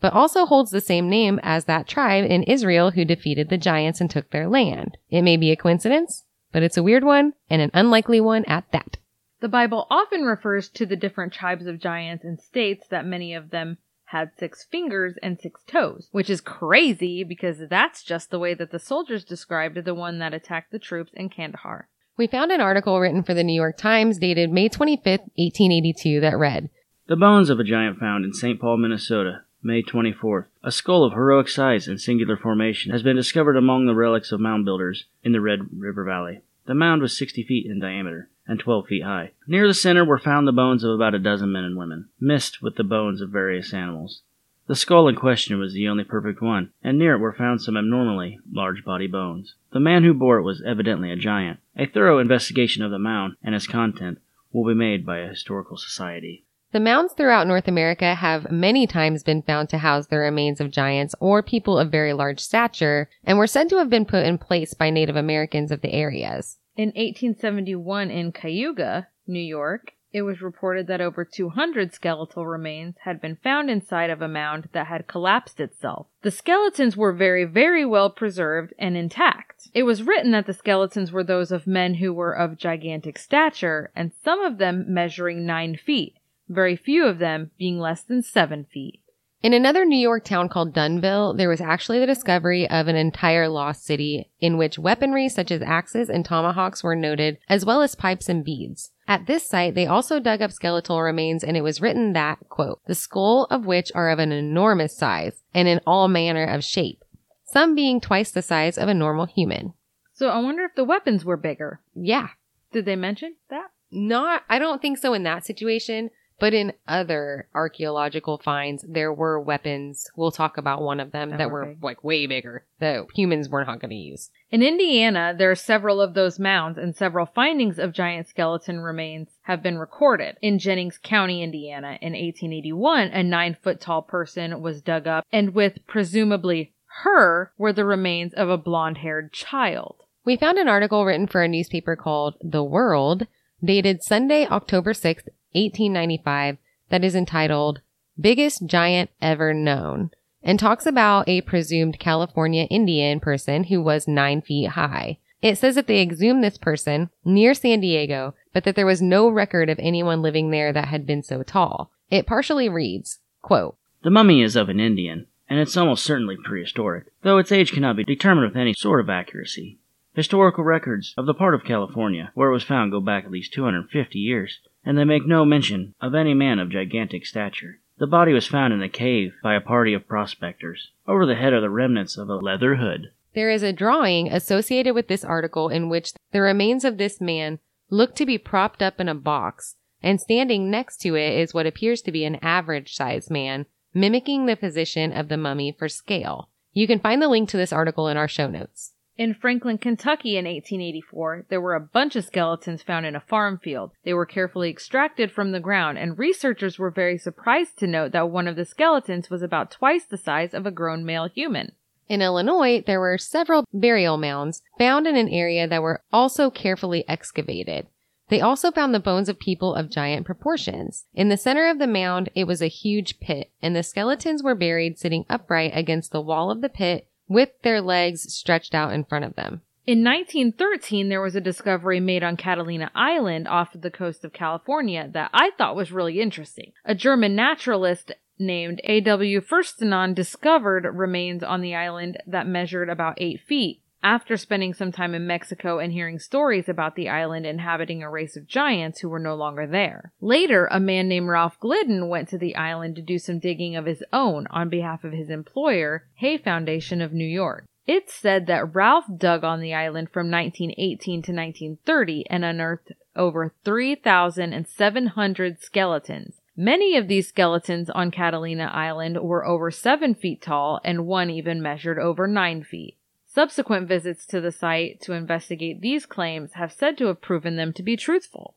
but also holds the same name as that tribe in Israel who defeated the giants and took their land. It may be a coincidence, but it's a weird one and an unlikely one at that. The Bible often refers to the different tribes of giants and states that many of them had six fingers and six toes, which is crazy because that's just the way that the soldiers described the one that attacked the troops in Kandahar. We found an article written for the New York Times dated May 25th, 1882 that read, The bones of a giant found in St. Paul, Minnesota, May 24th. A skull of heroic size and singular formation has been discovered among the relics of mound builders in the Red River Valley. The mound was 60 feet in diameter and 12 feet high. Near the center were found the bones of about a dozen men and women, mixed with the bones of various animals. The skull in question was the only perfect one, and near it were found some abnormally large body bones. The man who bore it was evidently a giant. A thorough investigation of the mound and its content will be made by a historical society. The mounds throughout North America have many times been found to house the remains of giants or people of very large stature, and were said to have been put in place by Native Americans of the areas. In 1871 in Cayuga, New York, it was reported that over 200 skeletal remains had been found inside of a mound that had collapsed itself. The skeletons were very, very well preserved and intact. It was written that the skeletons were those of men who were of gigantic stature, and some of them measuring nine feet, very few of them being less than seven feet. In another New York town called Dunville, there was actually the discovery of an entire lost city in which weaponry such as axes and tomahawks were noted, as well as pipes and beads. At this site, they also dug up skeletal remains and it was written that, quote, the skull of which are of an enormous size and in all manner of shape, some being twice the size of a normal human. So I wonder if the weapons were bigger. Yeah. Did they mention that? Not, I don't think so in that situation, But in other archaeological finds, there were weapons. We'll talk about one of them That that were were like way bigger that humans were not going to use. In Indiana, there are several of those mounds, and several findings of giant skeleton remains have been recorded. In Jennings County, Indiana, in 1881, a nine foot tall person was dug up, and with presumably her were the remains of a blonde haired child. We found an article written for a newspaper called The World, dated Sunday, October 6th, 1895, that is entitled Biggest Giant Ever Known, and talks about a presumed California Indian person who was nine feet high. It says that they exhumed this person near San Diego, but that there was no record of anyone living there that had been so tall. It partially reads, quote, The mummy is of an Indian, and it's almost certainly prehistoric, though its age cannot be determined with any sort of accuracy. Historical records of the part of California where it was found go back at least 250 years, and they make no mention of any man of gigantic stature. The body was found in a cave by a party of prospectors. Over the head are the remnants of a leather hood. There is a drawing associated with this article in which the remains of this man look to be propped up in a box, and standing next to it is what appears to be an average sized man, mimicking the position of the mummy for scale. You can find the link to this article in our show notes. In Franklin, Kentucky in 1884, there were a bunch of skeletons found in a farm field. They were carefully extracted from the ground, and researchers were very surprised to note that one of the skeletons was about twice the size of a grown male human. In Illinois, there were several burial mounds found in an area that were also carefully excavated. They also found the bones of people of giant proportions. In the center of the mound, it was a huge pit, and the skeletons were buried sitting upright against the wall of the pit with their legs stretched out in front of them. In 1913, there was a discovery made on Catalina Island off of the coast of California that I thought was really interesting. A German naturalist named A.W. Furstenon discovered remains on the island that measured about 8 feet. After spending some time in Mexico and hearing stories about the island inhabiting a race of giants who were no longer there. Later, a man named Ralph Glidden went to the island to do some digging of his own on behalf of his employer, Heye Foundation of New York. It's said that Ralph dug on the island from 1918 to 1930 and unearthed over 3,700 skeletons. Many of these skeletons on Catalina Island were over 7 feet tall and one even measured over 9 feet. Subsequent visits to the site to investigate these claims have said to have proven them to be truthful.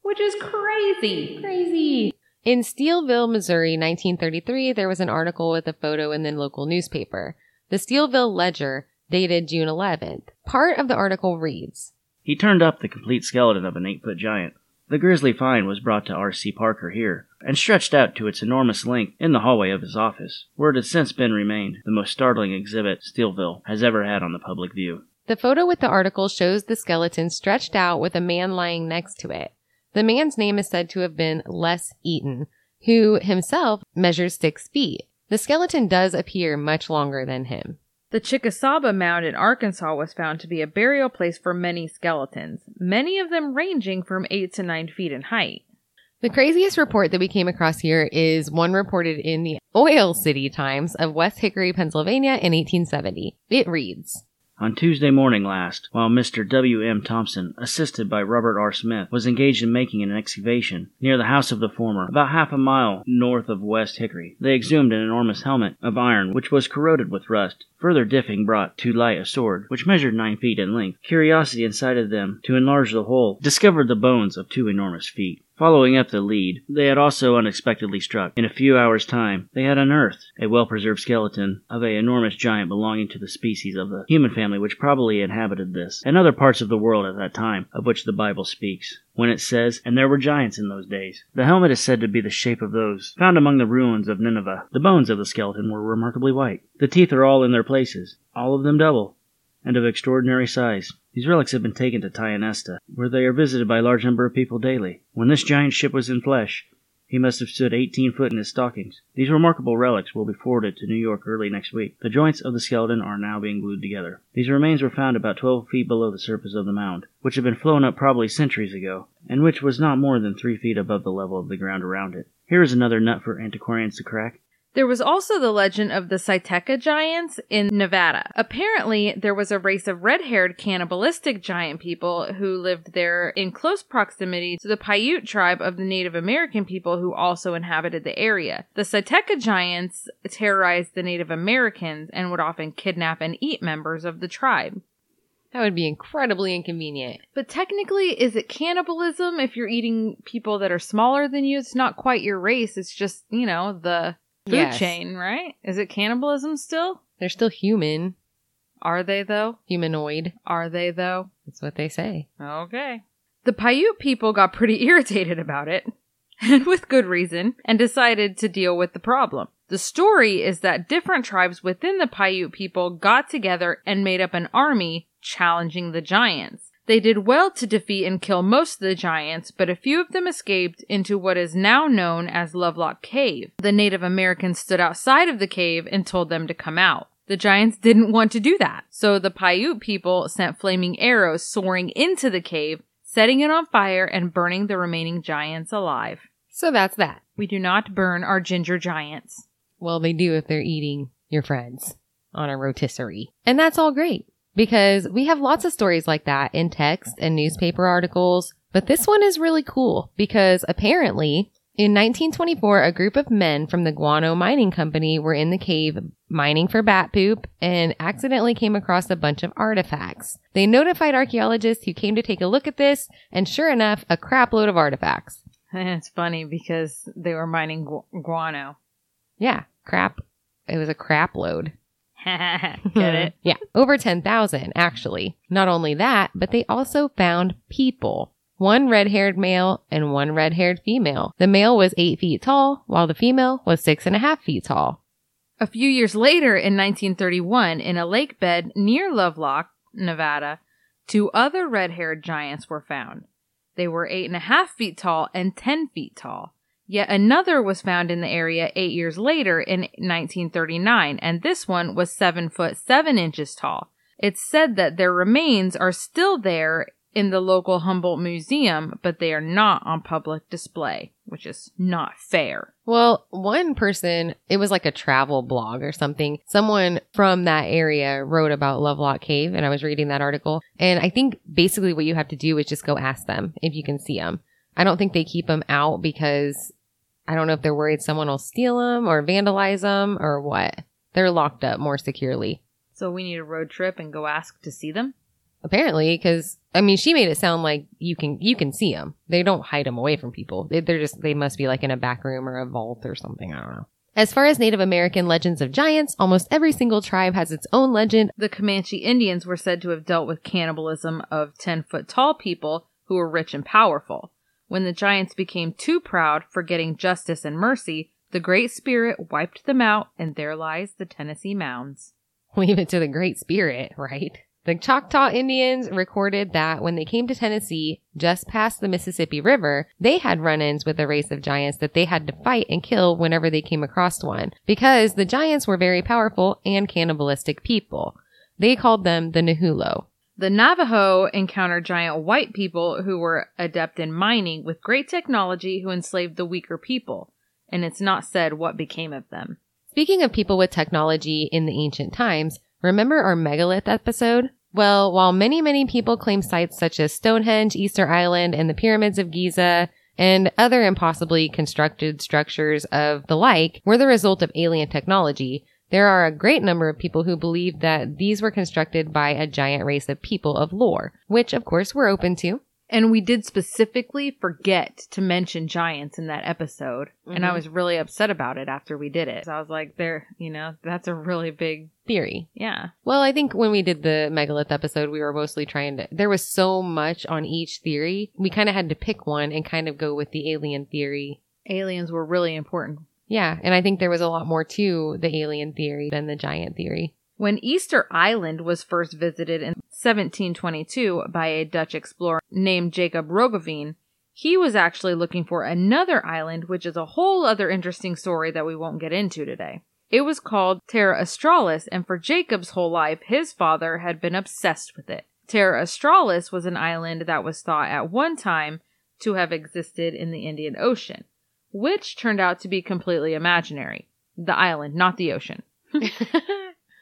Which is crazy! Crazy! In Steelville, Missouri, 1933, there was an article with a photo in the local newspaper. The Steelville Ledger, dated June 11th. Part of the article reads, He turned up the complete skeleton of an eight foot giant. The grisly find was brought to R.C. Parker here, and stretched out to its enormous length in the hallway of his office, where it has since been remained, the most startling exhibit Steelville has ever had on the public view. The photo with the article shows the skeleton stretched out with a man lying next to it. The man's name is said to have been Les Eaton, who himself measures six feet. The skeleton does appear much longer than him. The Chickasawba Mound in Arkansas was found to be a burial place for many skeletons, many of them ranging from 8 to 9 feet in height. The craziest report that we came across here is one reported in the Oil City Times of West Hickory, Pennsylvania in 1870. It reads, On Tuesday morning last, while Mr. W. M. Thompson, assisted by Robert R. Smith, was engaged in making an excavation near the house of the former, about half a mile north of West Hickory, they exhumed an enormous helmet of iron which was corroded with rust. Further diffing brought to light a sword, which measured nine feet in length. Curiosity incited them to enlarge the hole, discovered the bones of two enormous feet. Following up the lead, they had also unexpectedly struck. In a few hours' time, they had unearthed a well-preserved skeleton of a enormous giant belonging to the species of the human family which probably inhabited this and other parts of the world at that time, of which the Bible speaks. When it says, and there were giants in those days. The helmet is said to be the shape of those found among the ruins of Nineveh. The bones of the skeleton were remarkably white. The teeth are all in their places, all of them double, and of extraordinary size. These relics have been taken to Tionesta, where they are visited by a large number of people daily. When this giant ship was in flesh, he must have stood 18 foot in his stockings. These remarkable relics will be forwarded to New York early next week. The joints of the skeleton are now being glued together. These remains were found about 12 feet below the surface of the mound, which had been flown up probably centuries ago, and which was not more than 3 feet above the level of the ground around it. Here is another nut for antiquarians to crack. There was also the legend of the Saiteca giants in Nevada. Apparently, there was a race of red haired cannibalistic giant people who lived there in close proximity to the Paiute tribe of the Native American people who also inhabited the area. The Saiteca giants terrorized the Native Americans and would often kidnap and eat members of the tribe. That would be incredibly inconvenient. But technically, is it cannibalism if you're eating people that are smaller than you? It's not quite your race. It's just, you know, the food Yes. chain, right? Is it cannibalism still? They're still human, Are they though? humanoid. Are they though? That's what they say. Okay. The Paiute people got pretty irritated about it, and with good reason, and decided to deal with the problem. The story is that different tribes within the Paiute people got together and made up an army challenging the giants. They did well to defeat and kill most of the giants, but a few of them escaped into what is now known as Lovelock Cave. The Native Americans stood outside of the cave and told them to come out. The giants didn't want to do that, so the Paiute people sent flaming arrows soaring into the cave, setting it on fire and burning the remaining giants alive. So that's that. We do not burn our ginger giants. Well, they do if they're eating your friends on a rotisserie. And that's all great because we have lots of stories like that in text and newspaper articles. But this one is really cool because apparently in 1924, a group of men from the Guano Mining Company were in the cave mining for bat poop and accidentally came across a bunch of artifacts. They notified archaeologists who came to take a look at this, and sure enough, a crap load of artifacts. And it's funny because they were mining gu- guano. Yeah, crap. It was a crap load. Get it? yeah, over 10,000 actually. Not only that, but they also found people. One red haired male and one red haired female. The male was eight feet tall, while the female was six and a half feet tall. A few years later, in 1931, in a lake bed near Lovelock, Nevada, two other red haired giants were found. They were eight and a half feet tall and 10 feet tall. Yet another was found in the area eight years later in 1939, and this one was seven foot seven inches tall. It's said that their remains are still there in the local Humboldt Museum, but they are not on public display, which is not fair. Well, one person, it was like a travel blog or something. Someone from that area wrote about Lovelock Cave, and I was reading that article. And I think basically what you have to do is just go ask them if you can see them. I don't think they keep them out because I don't know if they're worried someone will steal them or vandalize them or what. They're locked up more securely. So we need a road trip and go ask to see them? Apparently, because I mean, she made it sound like you can you can see them. They don't hide them away from people. They, they're just they must be like in a back room or a vault or something. I don't know. As far as Native American legends of giants, almost every single tribe has its own legend. The Comanche Indians were said to have dealt with cannibalism of 10 foot tall people who were rich and powerful. When the giants became too proud, forgetting justice and mercy, the Great Spirit wiped them out, and there lies the Tennessee Mounds. Leave it to the Great Spirit, right? The Choctaw Indians recorded that when they came to Tennessee, just past the Mississippi River, they had run-ins with a race of giants that they had to fight and kill whenever they came across one, because the giants were very powerful and cannibalistic people. They called them the Nahulo. The Navajo encountered giant white people who were adept in mining with great technology who enslaved the weaker people, and it's not said what became of them. Speaking of people with technology in the ancient times, remember our megalith episode? Well, while many, many people claim sites such as Stonehenge, Easter Island, and the pyramids of Giza, and other impossibly constructed structures of the like were the result of alien technology, there are a great number of people who believe that these were constructed by a giant race of people of lore, which of course we're open to. And we did specifically forget to mention giants in that episode. And I Mhm. was really upset about it after we did it. So I was like, there, you know, that's a really big, Theory. yeah. Well, I think when we did the megalith episode, we were mostly trying to, there was so much on each theory. We kind of had to pick one and kind of go with the alien theory. Aliens were really important. Yeah. And I think there was a lot more to the alien theory than the giant theory. When Easter Island was first visited in 1722 by a Dutch explorer named Jacob Roggeveen, he was actually looking for another island, which is a whole other interesting story that we won't get into today. It was called Terra Australis, and for Jacob's whole life, his father had been obsessed with it. Terra Australis was an island that was thought at one time to have existed in the Indian Ocean, which turned out to be completely imaginary. the island, not the ocean.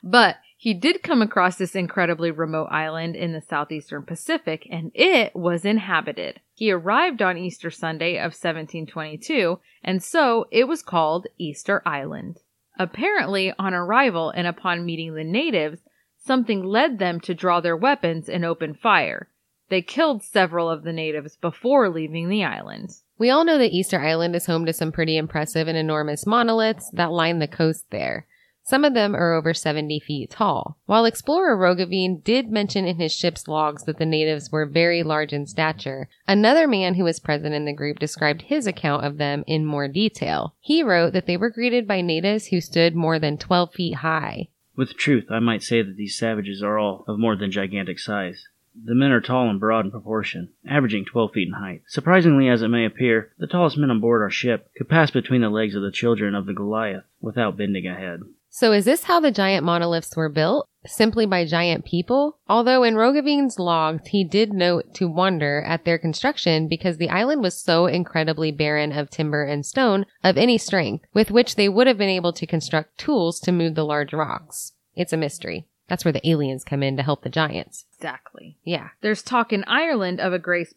But he did come across this incredibly remote island in the southeastern Pacific, and it was inhabited. He arrived on Easter Sunday of 1722, and so it was called Easter Island. Apparently, on arrival and upon meeting the natives, something led them to draw their weapons and open fire. They killed several of the natives before leaving the island. We all know that Easter Island is home to some pretty impressive and enormous monoliths that line the coast there. Some of them are over 70 feet tall. While explorer Roggeveen did mention in his ship's logs that the natives were very large in stature, another man who was present in the group described his account of them in more detail. He wrote that they were greeted by natives who stood more than 12 feet high. With truth, I might say that these savages are all of more than gigantic size. The men are tall and broad in proportion, averaging 12 feet in height. Surprisingly as it may appear, the tallest men on board our ship could pass between the legs of the children of the Goliath without bending a head. So is this how the giant monoliths were built? Simply by giant people? Although in Roggeveen's logs, he did note to wonder at their construction because the island was so incredibly barren of timber and stone of any strength with which they would have been able to construct tools to move the large rocks. It's a mystery. That's where the aliens come in to help the giants. Exactly. Yeah. There's talk in Ireland of a grace.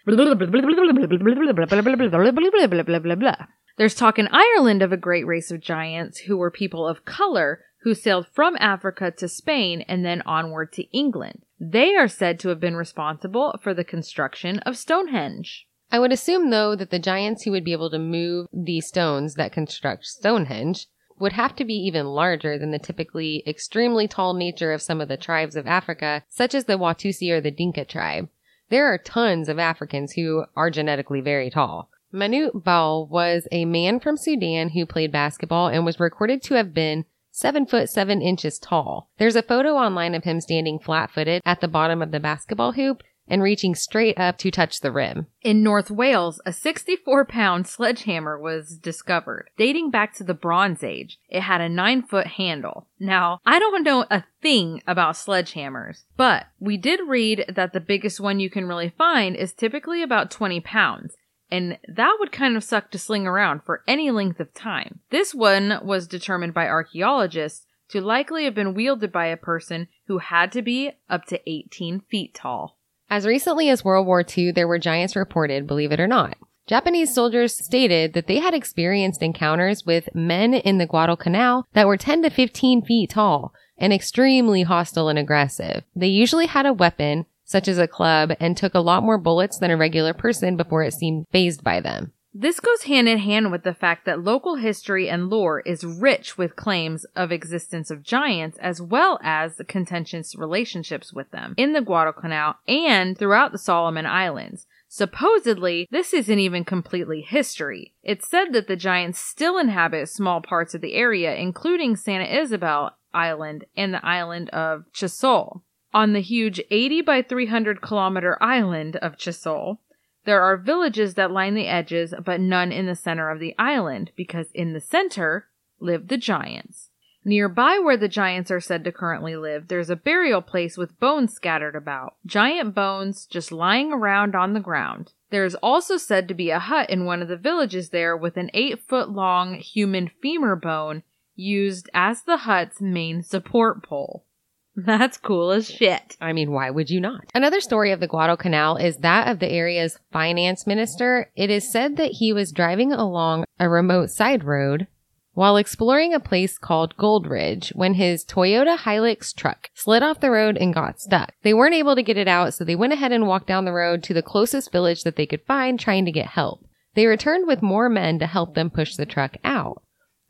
There's talk in Ireland of a great race of giants who were people of color who sailed from Africa to Spain and then onward to England. They are said to have been responsible for the construction of Stonehenge. I would assume, though, that the giants who would be able to move the stones that construct Stonehenge would have to be even larger than the typically extremely tall nature of some of the tribes of Africa, such as the Watusi or the Dinka tribe. There are tons of Africans who are genetically very tall. Manute Bol was a man from Sudan who played basketball and was recorded to have been seven foot seven inches tall. There's a photo online of him standing flat footed at the bottom of the basketball hoop and reaching straight up to touch the rim. In North Wales, a 64 pound sledgehammer was discovered. Dating back to the Bronze Age, it had a 9 foot handle. Now, I don't know a thing about sledgehammers, but we did read that the biggest one you can really find is typically about 20 pounds. And that would kind of suck to sling around for any length of time. This one was determined by archaeologists to likely have been wielded by a person who had to be up to 18 feet tall. As recently as World War II, there were giants reported, believe it or not. Japanese soldiers stated that they had experienced encounters with men in the Guadalcanal that were 10 to 15 feet tall and extremely hostile and aggressive. They usually had a weapon, such as a club, and took a lot more bullets than a regular person before it seemed phased by them. This goes hand in hand with the fact that local history and lore is rich with claims of existence of giants as well as the contentious relationships with them in the Guadalcanal and throughout the Solomon Islands. Supposedly, this isn't even completely history. It's said that the giants still inhabit small parts of the area, including Santa Isabel Island and the island of Choiseul. On the huge 80 by 300 kilometer island of Choiseul, there are villages that line the edges, but none in the center of the island, because in the center live the giants. Nearby where the giants are said to currently live, there's a burial place with bones scattered about. Giant bones just lying around on the ground. There is also said to be a hut in one of the villages there with an eight foot long human femur bone used as the hut's main support pole. That's cool as shit. I mean, why would you not? Another story of the Guadalcanal is that of the area's finance minister. It is said that he was driving along a remote side road while exploring a place called Gold Ridge when his Toyota Hilux truck slid off the road and got stuck. They weren't able to get it out, so they went ahead and walked down the road to the closest village that they could find trying to get help. They returned with more men to help them push the truck out.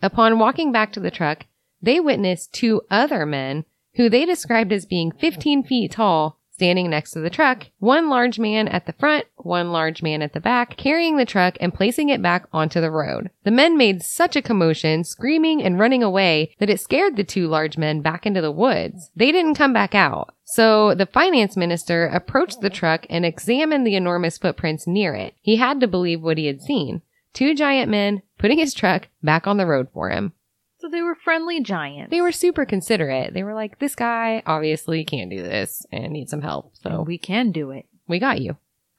Upon walking back to the truck, they witnessed two other men who they described as being 15 feet tall standing next to the truck, one large man at the front, one large man at the back, carrying the truck and placing it back onto the road. The men made such a commotion, screaming and running away, that it scared the two large men back into the woods. They didn't come back out. So the finance minister approached the truck and examined the enormous footprints near it. He had to believe what he had seen. Two giant men putting his truck back on the road for him. So they were friendly giants. They were super considerate. They were like, this guy obviously can't do this and needs some help. So And we can do it. we got you.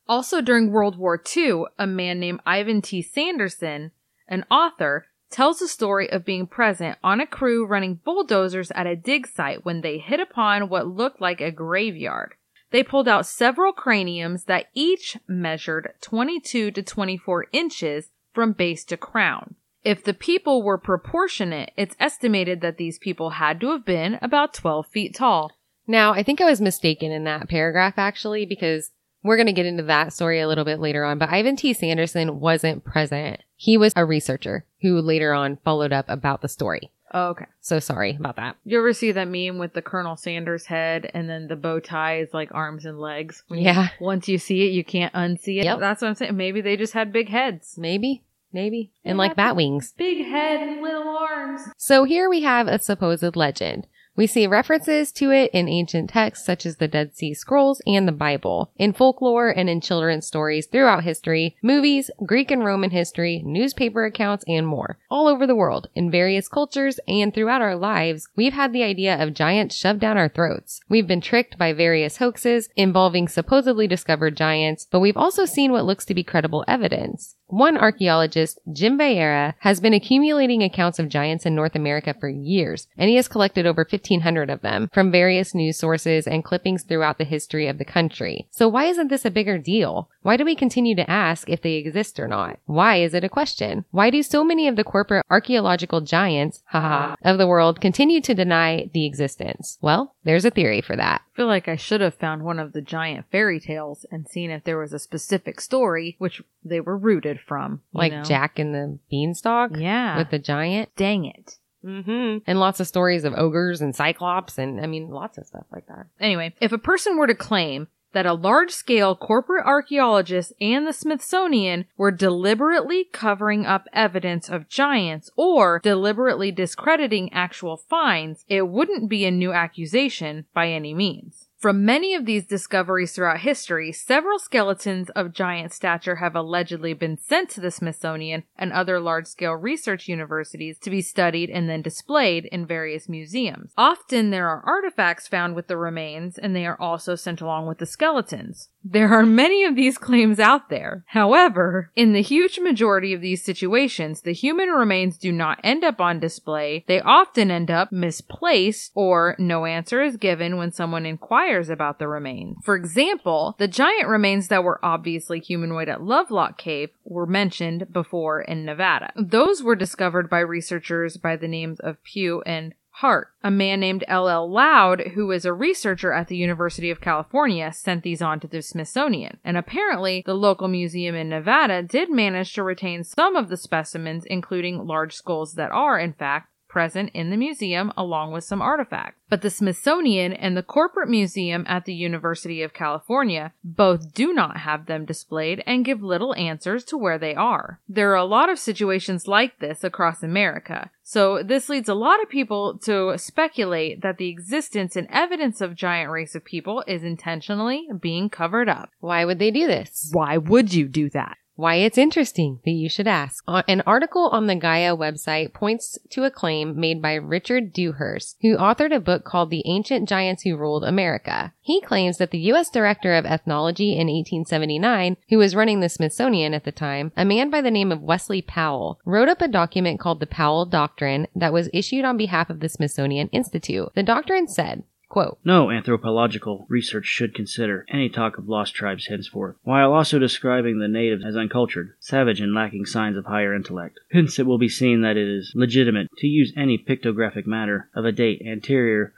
Also during World War II, a man named Ivan T. Sanderson, an author, tells the story of being present on a crew running bulldozers at a dig site when they hit upon what looked like a graveyard. They pulled out several craniums that each measured 22 to 24 inches from base to crown. If the people were proportionate, it's estimated that these people had to have been about 12 feet tall. Now, I think I was mistaken in that paragraph actually, because we're going to get into that story a little bit later on, but Ivan T. Sanderson wasn't present. He was a researcher who later on followed up about the story. Oh, okay. So sorry about that. You ever see that meme with the Colonel Sanders head and then the bow tie is like arms and legs? When you- Yeah. once you see it, you can't unsee it. Yep. That's what I'm saying. Maybe they just had big heads. Maybe, maybe. And like bat wings. Big head and little arms. So here we have a supposed legend. We see references to it in ancient texts such as the Dead Sea Scrolls and the Bible, in folklore and in children's stories throughout history, movies, Greek and Roman history, newspaper accounts, and more. All over the world, in various cultures, and throughout our lives, we've had the idea of giants shoved down our throats. We've been tricked by various hoaxes involving supposedly discovered giants, but we've also seen what looks to be credible evidence. One archaeologist, Jim Vieira, has been accumulating accounts of giants in North America for years, and he has collected over 1,500 of them from various news sources and clippings throughout the history of the country. So why isn't this a bigger deal? Why do we continue to ask if they exist or not? Why is it a question? Why do so many of the corporate archaeological giants, haha, of the world continue to deny the existence? Well, there's a theory for that. I feel like I should have found one of the giant fairy tales and seen if there was a specific story which they were rooted from. Like know? Jack and the Beanstalk Yeah. with the giant. Dang it. Mm-hmm. And lots of stories of ogres and cyclops and I mean lots of stuff like that. Anyway, if a person were to claim that a large scale corporate archaeologist and the Smithsonian were deliberately covering up evidence of giants or deliberately discrediting actual finds, it wouldn't be a new accusation by any means. From many of these discoveries throughout history, several skeletons of giant stature have allegedly been sent to the Smithsonian and other large scale research universities to be studied and then displayed in various museums. Often there are artifacts found with the remains, and they are also sent along with the skeletons. There are many of these claims out there. However, in the huge majority of these situations, the human remains do not end up on display. They often end up misplaced or no answer is given when someone inquires about the remains. For example, the giant remains that were obviously humanoid at Lovelock Cave were mentioned before in Nevada. Those were discovered by researchers by the names of Pugh and Hart. A man named L.L. Loud, who is a researcher at the University of California, sent these on to the Smithsonian. And apparently, the local museum in Nevada did manage to retain some of the specimens, including large skulls that are, in fact, present in the museum along with some artifacts. But the Smithsonian and the corporate museum at the University of California both do not have them displayed and give little answers to where they are. There are a lot of situations like this across America. So this leads a lot of people to speculate that the existence and evidence of giant race of people is intentionally being covered up. Why would they do this? Why would you do that? Why it's interesting that you should ask. Uh, An article on the Gaia website points to a claim made by Richard Dewhurst, who authored a book called The Ancient Giants Who Ruled America. He claims that the U.S. Director of Ethnology in 1879, who was running the Smithsonian at the time, a man by the name of Wesley Powell, wrote up a document called the Powell Doctrine that was issued on behalf of the Smithsonian Institute. The doctrine said, quote, No anthropological research should consider any talk of lost tribes henceforth, while also describing the natives as uncultured, savage, and lacking signs of higher intellect. Hence it will be seen that it is legitimate to use any pictographic matter of a date anterior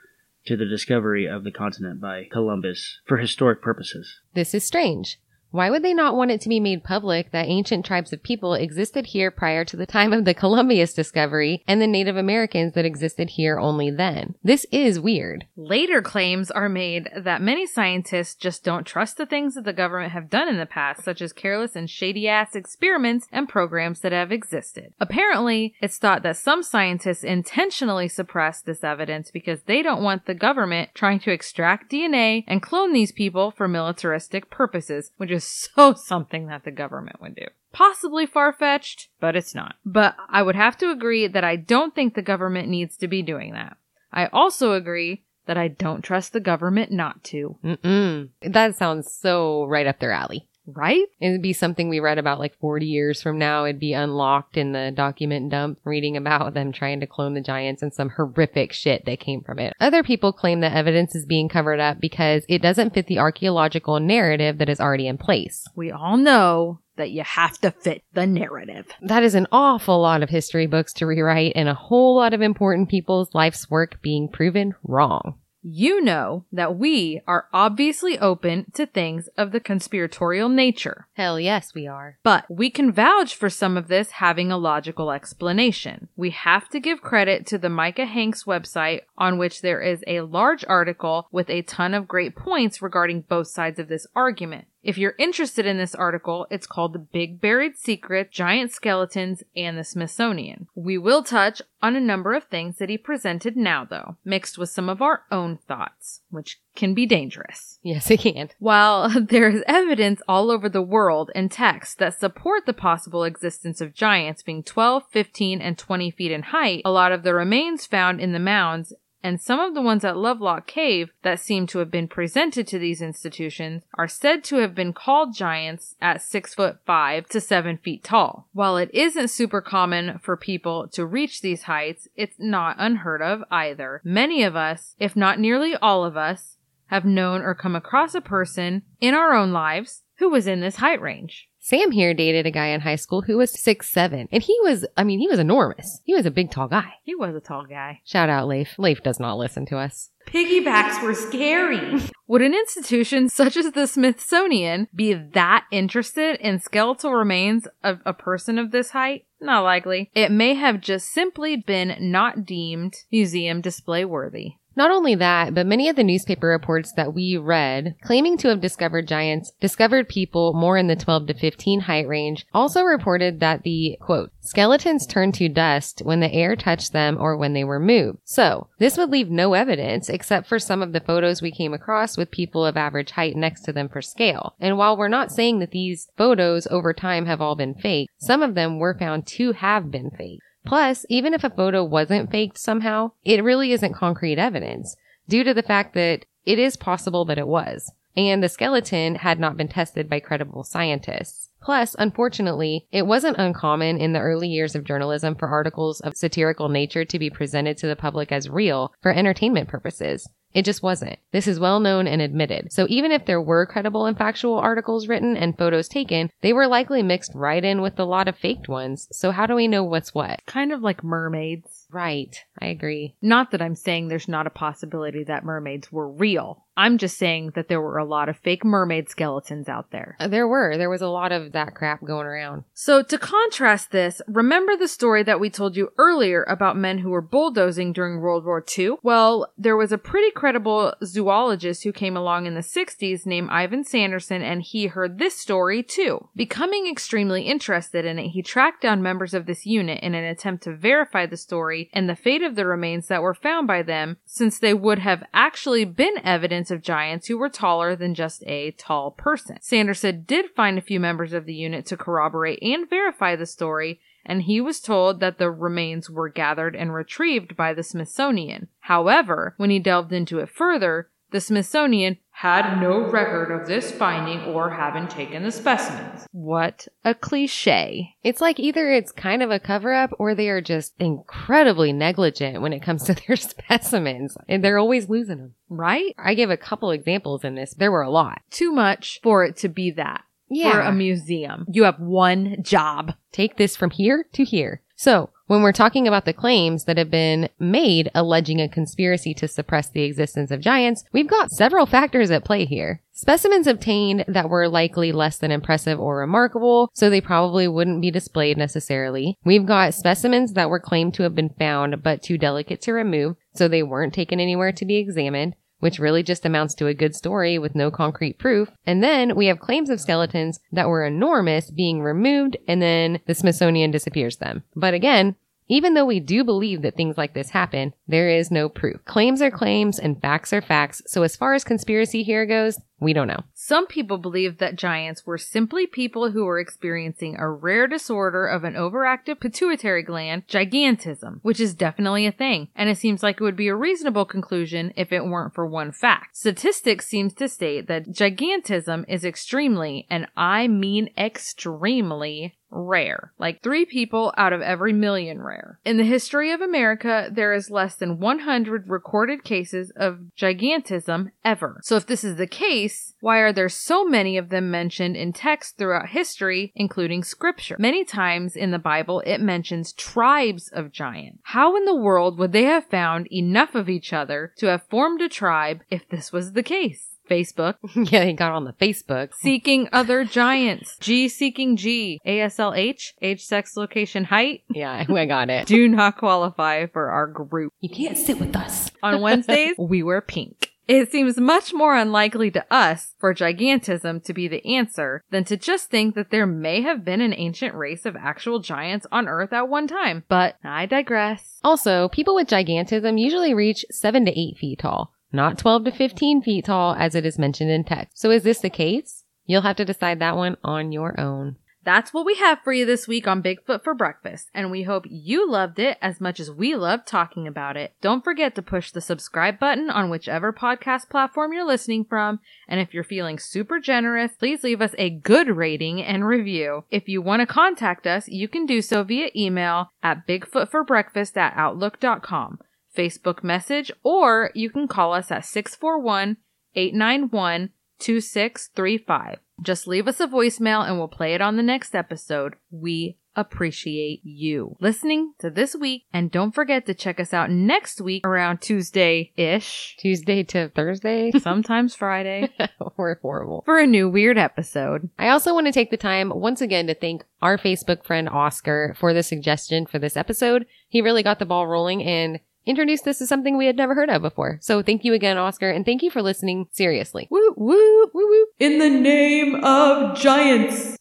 to the discovery of the continent by Columbus for historic purposes. This is strange. Why would they not want it to be made public that ancient tribes of people existed here prior to the time of the Columbus discovery and the Native Americans that existed here only then? This is weird. Later claims are made that many scientists just don't trust the things that the government have done in the past, such as careless and shady ass experiments and programs that have existed. Apparently, it's thought that some scientists intentionally suppress this evidence because they don't want the government trying to extract DNA and clone these people for militaristic purposes, which is so something that the government would do. Possibly far fetched, but it's not. But I would have to agree that I don't think the government needs to be doing that. I also agree that I don't trust the government not to. Mm-mm. That sounds so right up their alley. Right? It'd be something we read about like 40 years from now. It'd be unlocked in the document dump, reading about them trying to clone the giants and some horrific shit that came from it. Other people claim that evidence is being covered up because it doesn't fit the archaeological narrative that is already in place. We all know that you have to fit the narrative. That is an awful lot of history books to rewrite and a whole lot of important people's life's work being proven wrong. You know that we are obviously open to things of the conspiratorial nature, Hell yes, we are. but we can vouch for some of this having a logical explanation. We have to give credit to the Micah Hanks website, on which there is a large article with a ton of great points regarding both sides of this argument. If you're interested in this article, it's called The Big Buried Secret, Giant Skeletons, and the Smithsonian. We will touch on a number of things that he presented now, though, mixed with some of our own thoughts, which can be dangerous. Yes, it can. While there is evidence all over the world and texts that support the possible existence of giants being 12, 15, and 20 feet in height, a lot of the remains found in the mounds and some of the ones at Lovelock Cave that seem to have been presented to these institutions are said to have been called giants at six foot five to seven feet tall. While it isn't super common for people to reach these heights, it's not unheard of either. Many of us, if not nearly all of us, have known or come across a person in our own lives who was in this height range. Sam here dated a guy in high school who was six seven, and he was, I mean, he was enormous. He was a big, tall guy. He was a tall guy. Shout out Leif. Leif does not listen to us. Piggybacks were scary. Would an institution such as the Smithsonian be that interested in skeletal remains of a person of this height? Not likely. It may have just simply been not deemed museum display worthy. Not only that, but many of the newspaper reports that we read claiming to have discovered giants discovered people more in the 12 to 15 height range also reported that the quote, skeletons turned to dust when the air touched them or when they were moved. So this would leave no evidence except for some of the photos we came across with people of average height next to them for scale. And while we're not saying that these photos over time have all been fake, some of them were found to have been fake. Plus, even if a photo wasn't faked somehow, it really isn't concrete evidence due to the fact that it is possible that it was. And the skeleton had not been tested by credible scientists. Plus, unfortunately, it wasn't uncommon in the early years of journalism for articles of satirical nature to be presented to the public as real for entertainment purposes. It just wasn't. This is well known and admitted. So even if there were credible and factual articles written and photos taken, they were likely mixed right in with a lot of faked ones. So how do we know what's what? Kind of like mermaids. Right. I agree. Not that I'm saying there's not a possibility that mermaids were real. I'm just saying that there were a lot of fake mermaid skeletons out there. Uh, There were. There was a lot of that crap going around. So, to contrast this, remember the story that we told you earlier about men who were bulldozing during World War II? Well, there was a pretty credible zoologist who came along in the 60s named Ivan Sanderson, and he heard this story too. Becoming extremely interested in it, he tracked down members of this unit in an attempt to verify the story and the fate of the remains that were found by them, since they would have actually been evidence of giants who were taller than just a tall person. Sanderson did find a few members of the unit to corroborate and verify the story, and he was told that the remains were gathered and retrieved by the Smithsonian. However, when he delved into it further, the Smithsonian had no record of this finding or having taken the specimens. What a cliche. It's like either it's kind of a cover up or they are just incredibly negligent when it comes to their specimens and they're always losing them. Right? I give a couple examples in this. There were a lot. Too much for it to be that. For a museum. You have one job. take this from here to here. So, when we're talking about the claims that have been made alleging a conspiracy to suppress the existence of giants, we've got several factors at play here. Specimens obtained that were likely less than impressive or remarkable, so they probably wouldn't be displayed necessarily. We've got specimens that were claimed to have been found but too delicate to remove, so they weren't taken anywhere to be examined which really just amounts to a good story with no concrete proof. And then we have claims of skeletons that were enormous being removed and then the Smithsonian disappears them. But again, Even though we do believe that things like this happen, there is no proof. Claims are claims and facts are facts. So as far as conspiracy here goes, we don't know. Some people believe that giants were simply people who were experiencing a rare disorder of an overactive pituitary gland, gigantism, which is definitely a thing, and it seems like it would be a reasonable conclusion if it weren't for one fact. Statistics seems to state that gigantism is extremely, and I mean extremely, rare. Like three people out of every million rare. In the history of America, there is less than 100 recorded cases of gigantism ever. So if this is the case, why are there so many of them mentioned in texts throughout history, including scripture? Many times in the Bible, it mentions tribes of giants. How in the world would they have found enough of each other to have formed a tribe if this was the case? Facebook. yeah, he got on the Facebook. Seeking other giants. G seeking G. ASLH. Age, sex, location, height. Yeah, I got it. Do not qualify for our group. You can't sit with us. On Wednesdays, we wear pink. It seems much more unlikely to us for gigantism to be the answer than to just think that there may have been an ancient race of actual giants on Earth at one time. But I digress. Also, people with gigantism usually reach 7 to 8 feet tall, not 12 to 15 feet tall as it is mentioned in text. So is this the case? You'll have to decide that one on your own. That's what we have for you this week on Bigfoot for Breakfast, and we hope you loved it as much as we loved talking about it. Don't forget to push the subscribe button on whichever podcast platform you're listening from, and if you're feeling super generous, please leave us a good rating and review. If you want to contact us, you can do so via email at bigfootforbreakfast at outlook.com, Facebook message, or you can call us at 641 891 2635. Just leave us a voicemail and we'll play it on the next episode. We appreciate you listening to this week. And don't forget to check us out next week around Tuesday ish, Tuesday to Thursday. sometimes Friday, We're horrible. for a new weird episode. I also want to take the time once again to thank our Facebook friend Oscar for the suggestion for this episode. He really got the ball rolling and introduced this as something we had never heard of before. So thank you again, Oscar, and thank you for listening seriously. Woo, woo, woo, woo. In the name of giants.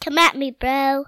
Come at me, bro.